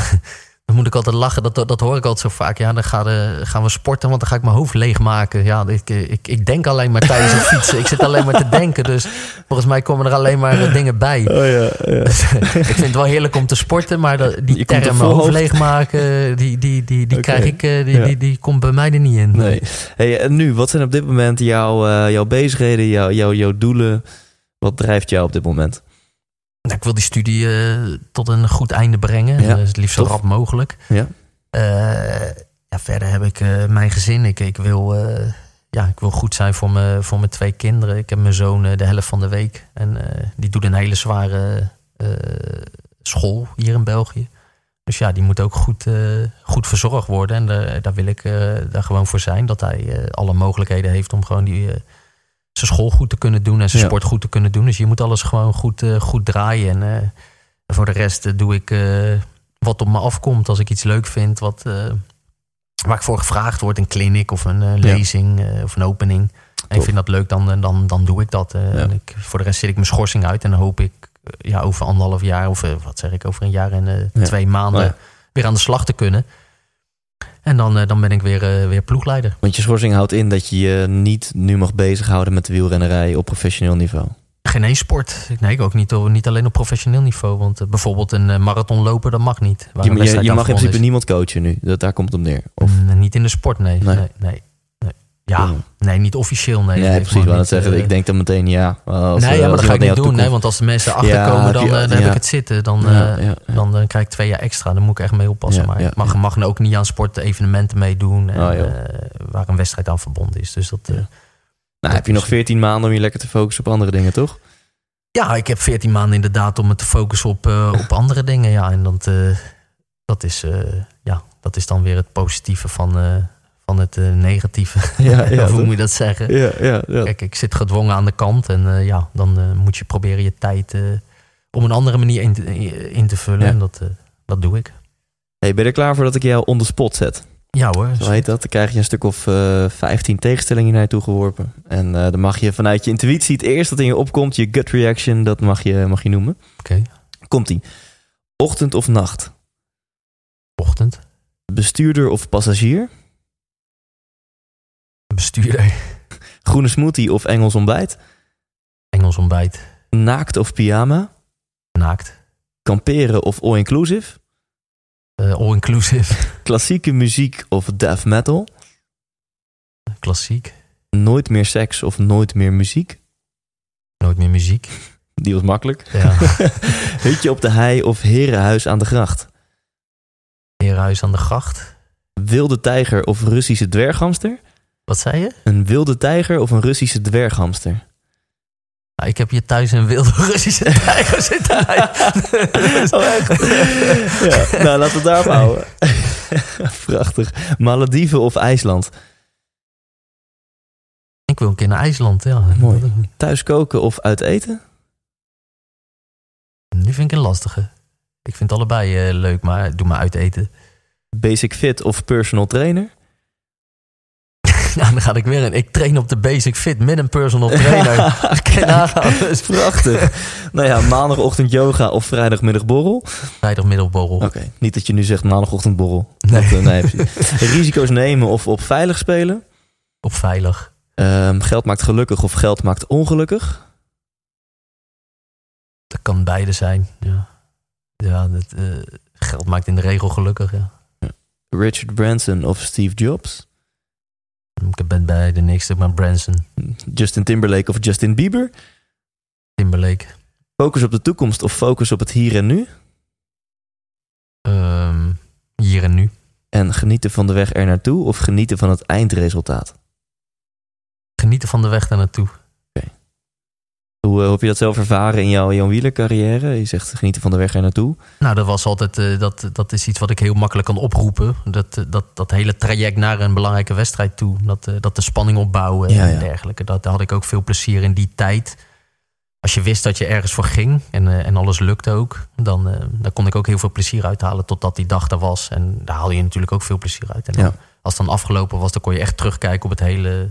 Speaker 2: dan moet ik altijd lachen. Dat, dat hoor ik altijd zo vaak. Ja, dan gaan, we- gaan we sporten, want dan ga ik mijn hoofd leegmaken. Ja, ik, ik, ik denk alleen maar tijdens het fietsen. Ik zit alleen maar te denken. Dus volgens mij komen er alleen maar eh, dingen bij.
Speaker 1: Oh ja, ja.
Speaker 2: Dus, ik vind het wel heerlijk om te sporten, maar dat, die
Speaker 1: Je er
Speaker 2: term hoofd leegmaken, die, die, die, die, krijg ik, eh, die,
Speaker 1: Ja.
Speaker 2: die, die komt bij mij er niet in.
Speaker 1: Nee. Hey, en nu, wat zijn op dit moment jouw, eh, jouw bezigheden, jouw, jouw, jouw doelen? Wat drijft jou op dit moment?
Speaker 2: Nou, ik wil die studie eh, tot een goed einde brengen.
Speaker 1: Ja,
Speaker 2: Eh, het liefst zo rap mogelijk.
Speaker 1: Ja.
Speaker 2: Eh, ja, verder heb ik mijn gezin. Ik, ik, wil, ja, ik wil goed zijn voor, me, voor mijn twee kinderen. Ik heb mijn zoon de helft van de week. En die doet een hele zware school hier in België. Dus ja, die moet ook goed, goed verzorgd worden. En daar, daar wil ik eh, daar gewoon voor zijn. Dat hij alle mogelijkheden heeft om gewoon die, zijn school goed te kunnen doen. En zijn
Speaker 1: Ja.
Speaker 2: sport goed te kunnen doen. Dus je moet alles gewoon goed, eh, goed draaien. En eh, voor de rest eh, doe ik wat op me afkomt. Als ik iets leuk vind. Wat, waar ik voor gevraagd word. Een clinic of een lezing of een opening. En ik vind dat leuk, dan, dan, dan doe ik dat.
Speaker 1: Ja.
Speaker 2: en ik, voor de rest zit ik mijn schorsing uit. En dan hoop ik ja, over anderhalf jaar, of wat zeg ik, over een jaar en twee maanden weer aan de slag te kunnen. En dan, eh, dan ben ik weer, eh, weer ploegleider.
Speaker 1: Want je schorsing houdt in dat je je niet nu mag bezighouden met de wielrennerij op professioneel niveau.
Speaker 2: Geen één sport. Nee, ook niet, niet alleen op professioneel niveau. Want eh, bijvoorbeeld een marathon lopen, dat mag niet.
Speaker 1: Je, mag in principe niemand coachen nu. Dat, daar komt het op neer. Of.
Speaker 2: Mm, niet in de sport. Nee,
Speaker 1: nee,
Speaker 2: nee. Ja, nee, niet officieel. Nee,
Speaker 1: nee, precies. het
Speaker 2: niet,
Speaker 1: zeggen.
Speaker 2: eh,
Speaker 1: Ik denk dan meteen ja. Als,
Speaker 2: nee,
Speaker 1: eh,
Speaker 2: ja, maar dat ga ik niet doen. Nee, want als de mensen achterkomen, dan, eh, dan heb ik het zitten. Dan, dan krijg ik twee jaar extra. Daar moet ik echt mee oppassen. Maar ik mag, mag ook niet aan sportevenementen meedoen. En,
Speaker 1: Oh,
Speaker 2: waar een wedstrijd aan verbonden is. Dus dat.
Speaker 1: Nou, heb je nog 14 maanden om je lekker te focussen op andere dingen, toch?
Speaker 2: Ja, ik heb 14 maanden inderdaad om me te focussen op, op andere dingen. Ja, en dat, dat, is, ja, dat is dan weer het positieve van, van het eh, negatieve.
Speaker 1: Ja, ja,
Speaker 2: hoe moet je dat zeggen?
Speaker 1: Ja, ja, ja.
Speaker 2: Kijk, ik zit gedwongen aan de kant. En eh, ja, dan eh, moet je proberen je tijd op een andere manier in te, in te vullen. En dat, dat doe ik.
Speaker 1: Hey, ben je er klaar voor dat ik jou on the spot zet?
Speaker 2: Ja hoor.
Speaker 1: Zo heet dat. Dan krijg je een stuk of eh 15 tegenstellingen naar je toe geworpen. En dan mag je vanuit je intuïtie, het eerste dat in je opkomt, je gut reaction, dat mag je, mag je noemen.
Speaker 2: Oké,
Speaker 1: Komt-ie. Ochtend of nacht?
Speaker 2: ochtend.
Speaker 1: Bestuurder of passagier?
Speaker 2: Bestuurder.
Speaker 1: Groene smoothie of Engels ontbijt?
Speaker 2: Engels ontbijt.
Speaker 1: Naakt of pyjama?
Speaker 2: Naakt.
Speaker 1: Kamperen of all-inclusive?
Speaker 2: Eh, all-inclusive.
Speaker 1: Klassieke muziek of death metal?
Speaker 2: Klassiek.
Speaker 1: Nooit meer seks of nooit meer muziek?
Speaker 2: Nooit meer muziek.
Speaker 1: Die was makkelijk.
Speaker 2: Ja.
Speaker 1: Hutje op de hei of herenhuis aan de gracht?
Speaker 2: Herenhuis aan de gracht.
Speaker 1: Wilde tijger of Russische dwerghamster?
Speaker 2: Wat zei je?
Speaker 1: Een wilde tijger of een Russische dwerghamster?
Speaker 2: Nou, ik heb hier thuis een wilde Russische tijger zitten.
Speaker 1: Oh, echt? ja, nou, laten we het daarop houden. Prachtig. Malediven of IJsland?
Speaker 2: Ik wil een keer naar IJsland, ja.
Speaker 1: Mooi. Thuis koken of uit eten?
Speaker 2: Nu vind ik een lastige. Ik vind allebei eh, leuk, maar doe maar uit eten.
Speaker 1: Basic fit of personal trainer?
Speaker 2: Nou, dan ga ik weer in. Ik train op de Basic Fit met een personal trainer. Kijk.
Speaker 1: Dat is prachtig. nou ja, maandagochtend yoga of vrijdagmiddag borrel?
Speaker 2: Vrijdagmiddelborrel.
Speaker 1: Oké, niet dat je nu zegt maandagochtend borrel.
Speaker 2: Nee.
Speaker 1: Dat, eh, nee. Risico's nemen of op veilig spelen?
Speaker 2: Op veilig.
Speaker 1: Ehm, geld maakt gelukkig of geld maakt ongelukkig?
Speaker 2: Dat kan beide zijn. Ja, ja dat, eh, geld maakt in de regel gelukkig. Ja.
Speaker 1: Richard Branson of Steve Jobs?
Speaker 2: Ik ben bij de niks, maar Branson,
Speaker 1: Justin Timberlake of Justin Bieber?
Speaker 2: Timberlake.
Speaker 1: Focus op de toekomst of focus op het hier en nu?
Speaker 2: Ehm, hier en nu.
Speaker 1: En genieten van de weg er naartoe of genieten van het eindresultaat?
Speaker 2: Genieten van de weg daar naartoe.
Speaker 1: Hoe, eh, hoe heb je dat zelf ervaren in jouw, jouw wielercarrière? Je zegt genieten van de weg er naartoe.
Speaker 2: Nou, dat was altijd, eh, dat, dat is iets wat ik heel makkelijk kan oproepen. Dat, eh, dat, dat hele traject naar een belangrijke wedstrijd toe. Dat, dat de spanning opbouwen
Speaker 1: Ja,
Speaker 2: en
Speaker 1: ja.
Speaker 2: dergelijke. Dat, daar had ik ook veel plezier in die tijd. Als je wist dat je ergens voor ging en, en alles lukte ook, dan daar kon ik ook heel veel plezier uithalen totdat die dag er was. En daar haal je natuurlijk ook veel plezier uit. En dan,
Speaker 1: Ja.
Speaker 2: als het dan afgelopen was, dan kon je echt terugkijken op, het hele,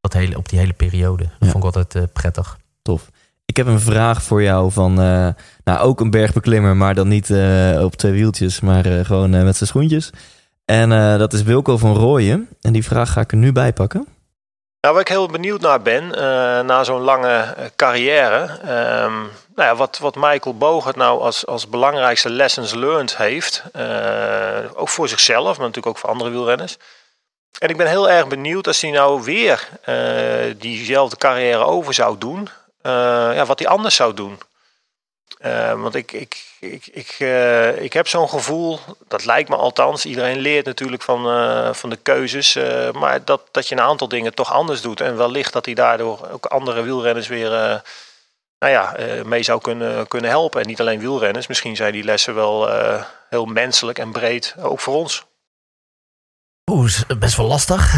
Speaker 2: dat hele, op die hele periode. Dat vond ik altijd prettig.
Speaker 1: Tof. Ik heb een vraag voor jou van, eh, nou ook een bergbeklimmer, maar dan niet eh, op twee wieltjes, maar eh, gewoon met zijn schoentjes. En dat is Wilco van Rooyen. En die vraag ga ik er nu bij pakken.
Speaker 4: Nou, waar ik heel benieuwd naar ben, na zo'n lange carrière, ehm, nou ja, wat, wat Michael Bogert nou als, als belangrijkste lessons learned heeft, ook voor zichzelf, maar natuurlijk ook voor andere wielrenners. En ik ben heel erg benieuwd als hij nou weer diezelfde carrière over zou doen, ja, wat hij anders zou doen. Eh, want ik, ik, ik, ik, eh, ik heb zo'n gevoel, dat lijkt me althans. Iedereen leert natuurlijk van, eh, van de keuzes. eh, maar dat, dat je een aantal dingen toch anders doet. En wellicht dat hij daardoor ook andere wielrenners weer eh, nou ja, eh, mee zou kunnen, kunnen helpen. En niet alleen wielrenners. Misschien zijn die lessen wel eh, heel menselijk en breed, ook voor ons.
Speaker 2: Oeh, best wel lastig.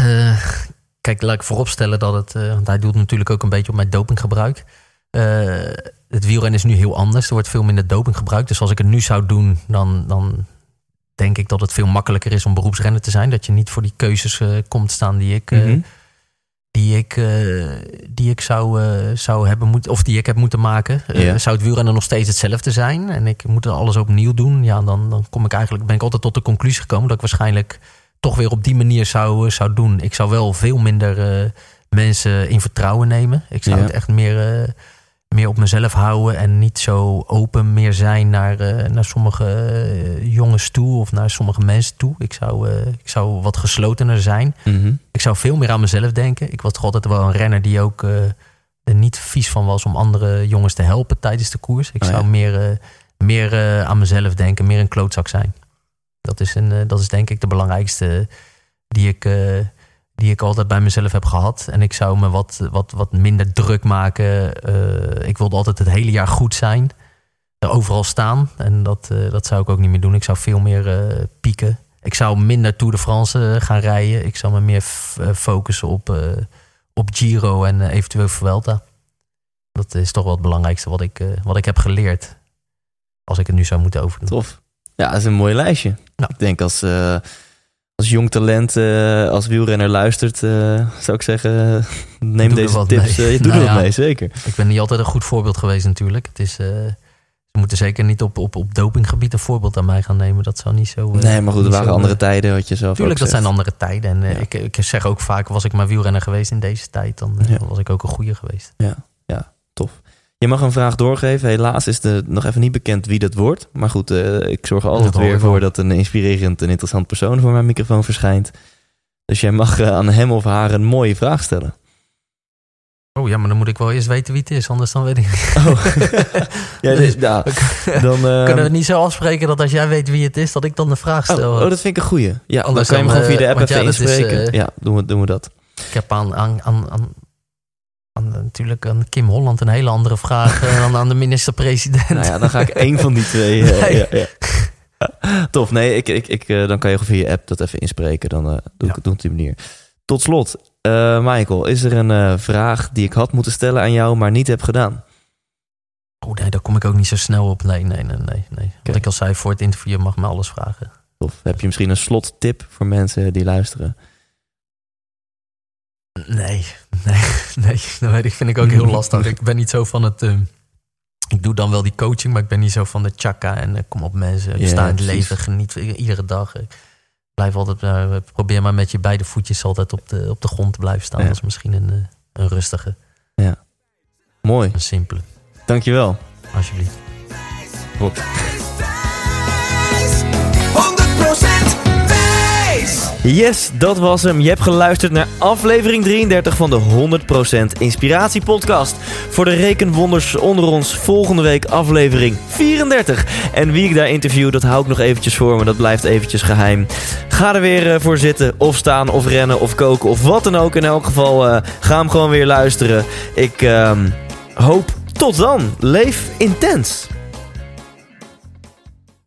Speaker 2: Kijk, laat ik vooropstellen dat het... eh, want hij doet natuurlijk ook een beetje op mijn dopinggebruik. Eh, het wielrennen is nu heel anders. Er wordt veel minder doping gebruikt. Dus als ik het nu zou doen, dan, dan denk ik dat het veel makkelijker is om beroepsrenner te zijn. Dat je niet voor die keuzes eh, komt staan die ik,
Speaker 1: Mhm.
Speaker 2: die ik, die ik zou, zou hebben moeten, of die ik heb moeten maken. Zou het wielrennen nog steeds hetzelfde zijn en ik moet alles opnieuw doen, ja, dan, dan kom ik eigenlijk, ben ik altijd tot de conclusie gekomen dat ik waarschijnlijk toch weer op die manier zou, eh, zou doen. Ik zou wel veel minder eh, mensen in vertrouwen nemen. Ik zou
Speaker 1: Ja.
Speaker 2: het echt meer, eh, meer op mezelf houden en niet zo open meer zijn naar, naar sommige jongens toe of naar sommige mensen toe. Ik zou, ik zou wat geslotener zijn.
Speaker 1: Mhm.
Speaker 2: Ik zou veel meer aan mezelf denken. Ik was toch altijd wel een renner die ook er niet vies van was om andere jongens te helpen tijdens de koers. Ik
Speaker 1: Oh,
Speaker 2: zou meer, meer aan mezelf denken, meer een klootzak zijn. Dat is, een, eh, dat is denk ik de belangrijkste die ik, eh, die ik altijd bij mezelf heb gehad. En ik zou me wat, wat, wat minder druk maken. Eh, ik wilde altijd het hele jaar goed zijn. Er overal staan. En dat, dat zou ik ook niet meer doen. Ik zou veel meer pieken. Ik zou minder Tour de France gaan rijden. Ik zou me meer focussen op, op Giro en eventueel Vuelta. Dat is toch wel het belangrijkste wat ik, wat ik heb geleerd. Als ik het nu zou moeten overdoen.
Speaker 1: Tof. Ja, dat is een mooi lijstje.
Speaker 2: Nou.
Speaker 1: Ik denk als, eh, als jong talent, eh, als wielrenner luistert, eh, zou ik zeggen, neem
Speaker 2: Doe
Speaker 1: deze
Speaker 2: wat
Speaker 1: tips.
Speaker 2: mee.
Speaker 1: je doet
Speaker 2: Nou
Speaker 1: er wat
Speaker 2: ja.
Speaker 1: mee, zeker.
Speaker 2: Ik ben niet altijd een goed voorbeeld geweest natuurlijk. Het is, ze moeten zeker niet op, op, op dopinggebied een voorbeeld aan mij gaan nemen. Dat zou niet zo...
Speaker 1: nee, maar goed, er waren
Speaker 2: zo,
Speaker 1: andere tijden, wat je zelf
Speaker 2: Tuurlijk, dat zijn andere tijden. En
Speaker 1: Ja.
Speaker 2: ik, ik zeg ook vaak, was ik maar wielrenner geweest in deze tijd, dan
Speaker 1: Ja.
Speaker 2: was ik ook een goede geweest.
Speaker 1: Tof. Je mag een vraag doorgeven. Helaas is het nog even niet bekend wie dat wordt. Maar goed, eh, ik zorg er altijd
Speaker 2: Dat
Speaker 1: weer
Speaker 2: wel.
Speaker 1: voor dat een inspirerend en interessant persoon voor mijn microfoon verschijnt. Dus jij mag eh, aan hem of haar een mooie vraag stellen.
Speaker 2: Oh ja, maar dan moet ik wel eerst weten wie het is, anders dan weet ik.
Speaker 1: Oh. ja, dus, ja, dan,
Speaker 2: Kunnen we het niet zo afspreken dat als jij weet wie het is, dat ik dan de vraag
Speaker 1: oh,
Speaker 2: stel?
Speaker 1: oh, dat vind ik een goeie. Ja, dan kan je hem gewoon via de
Speaker 2: eh,
Speaker 1: app even
Speaker 2: ja, is,
Speaker 1: inspreken. ja, doen we, doen we dat.
Speaker 2: Ik heb aan, aan, aan, natuurlijk aan Kim Holland een hele andere vraag eh, dan aan de minister-president.
Speaker 1: Nou ja, dan ga ik één van die twee. eh,
Speaker 2: Nee.
Speaker 1: ja, ja. Tof, nee, ik, ik, ik, eh, dan kan je via je app dat even inspreken. Dan doe ik het op die manier. Tot slot, Michael, is er een vraag die ik had moeten stellen aan jou, maar niet heb gedaan?
Speaker 2: Oh nee, daar kom ik ook niet zo snel op. Nee, nee, nee, nee. nee. Wat ik al zei, voor het interview mag me alles vragen.
Speaker 1: Of heb je misschien een slottip voor mensen die luisteren?
Speaker 2: Nee, nee, nee. Dat weet ik, vind ik ook heel lastig. Ik ben niet zo van het... ehm, ik doe dan wel die coaching, maar ik ben niet zo van de chakka. En eh, kom op mensen, ik
Speaker 1: Ja,
Speaker 2: sta in het leven, geniet iedere dag. Ik blijf altijd, eh, probeer maar met je beide voetjes altijd op de, op de grond te blijven staan.
Speaker 1: Ja.
Speaker 2: Dat is misschien een, eh, een rustige,
Speaker 1: Mooi,
Speaker 2: een simpele.
Speaker 1: dankjewel.
Speaker 2: Alsjeblieft.
Speaker 1: Klopt. Yes, dat was hem. Je hebt geluisterd naar aflevering 33 van de 100% Inspiratie Podcast. Voor de rekenwonders onder ons volgende week aflevering 34. En wie ik daar interview, dat hou ik nog eventjes voor me. Dat blijft eventjes geheim. Ga er weer eh, voor zitten, of staan, of rennen, of koken, of wat dan ook. In elk geval, eh, ga hem gewoon weer luisteren. Ik ehm, hoop tot dan. Leef intens.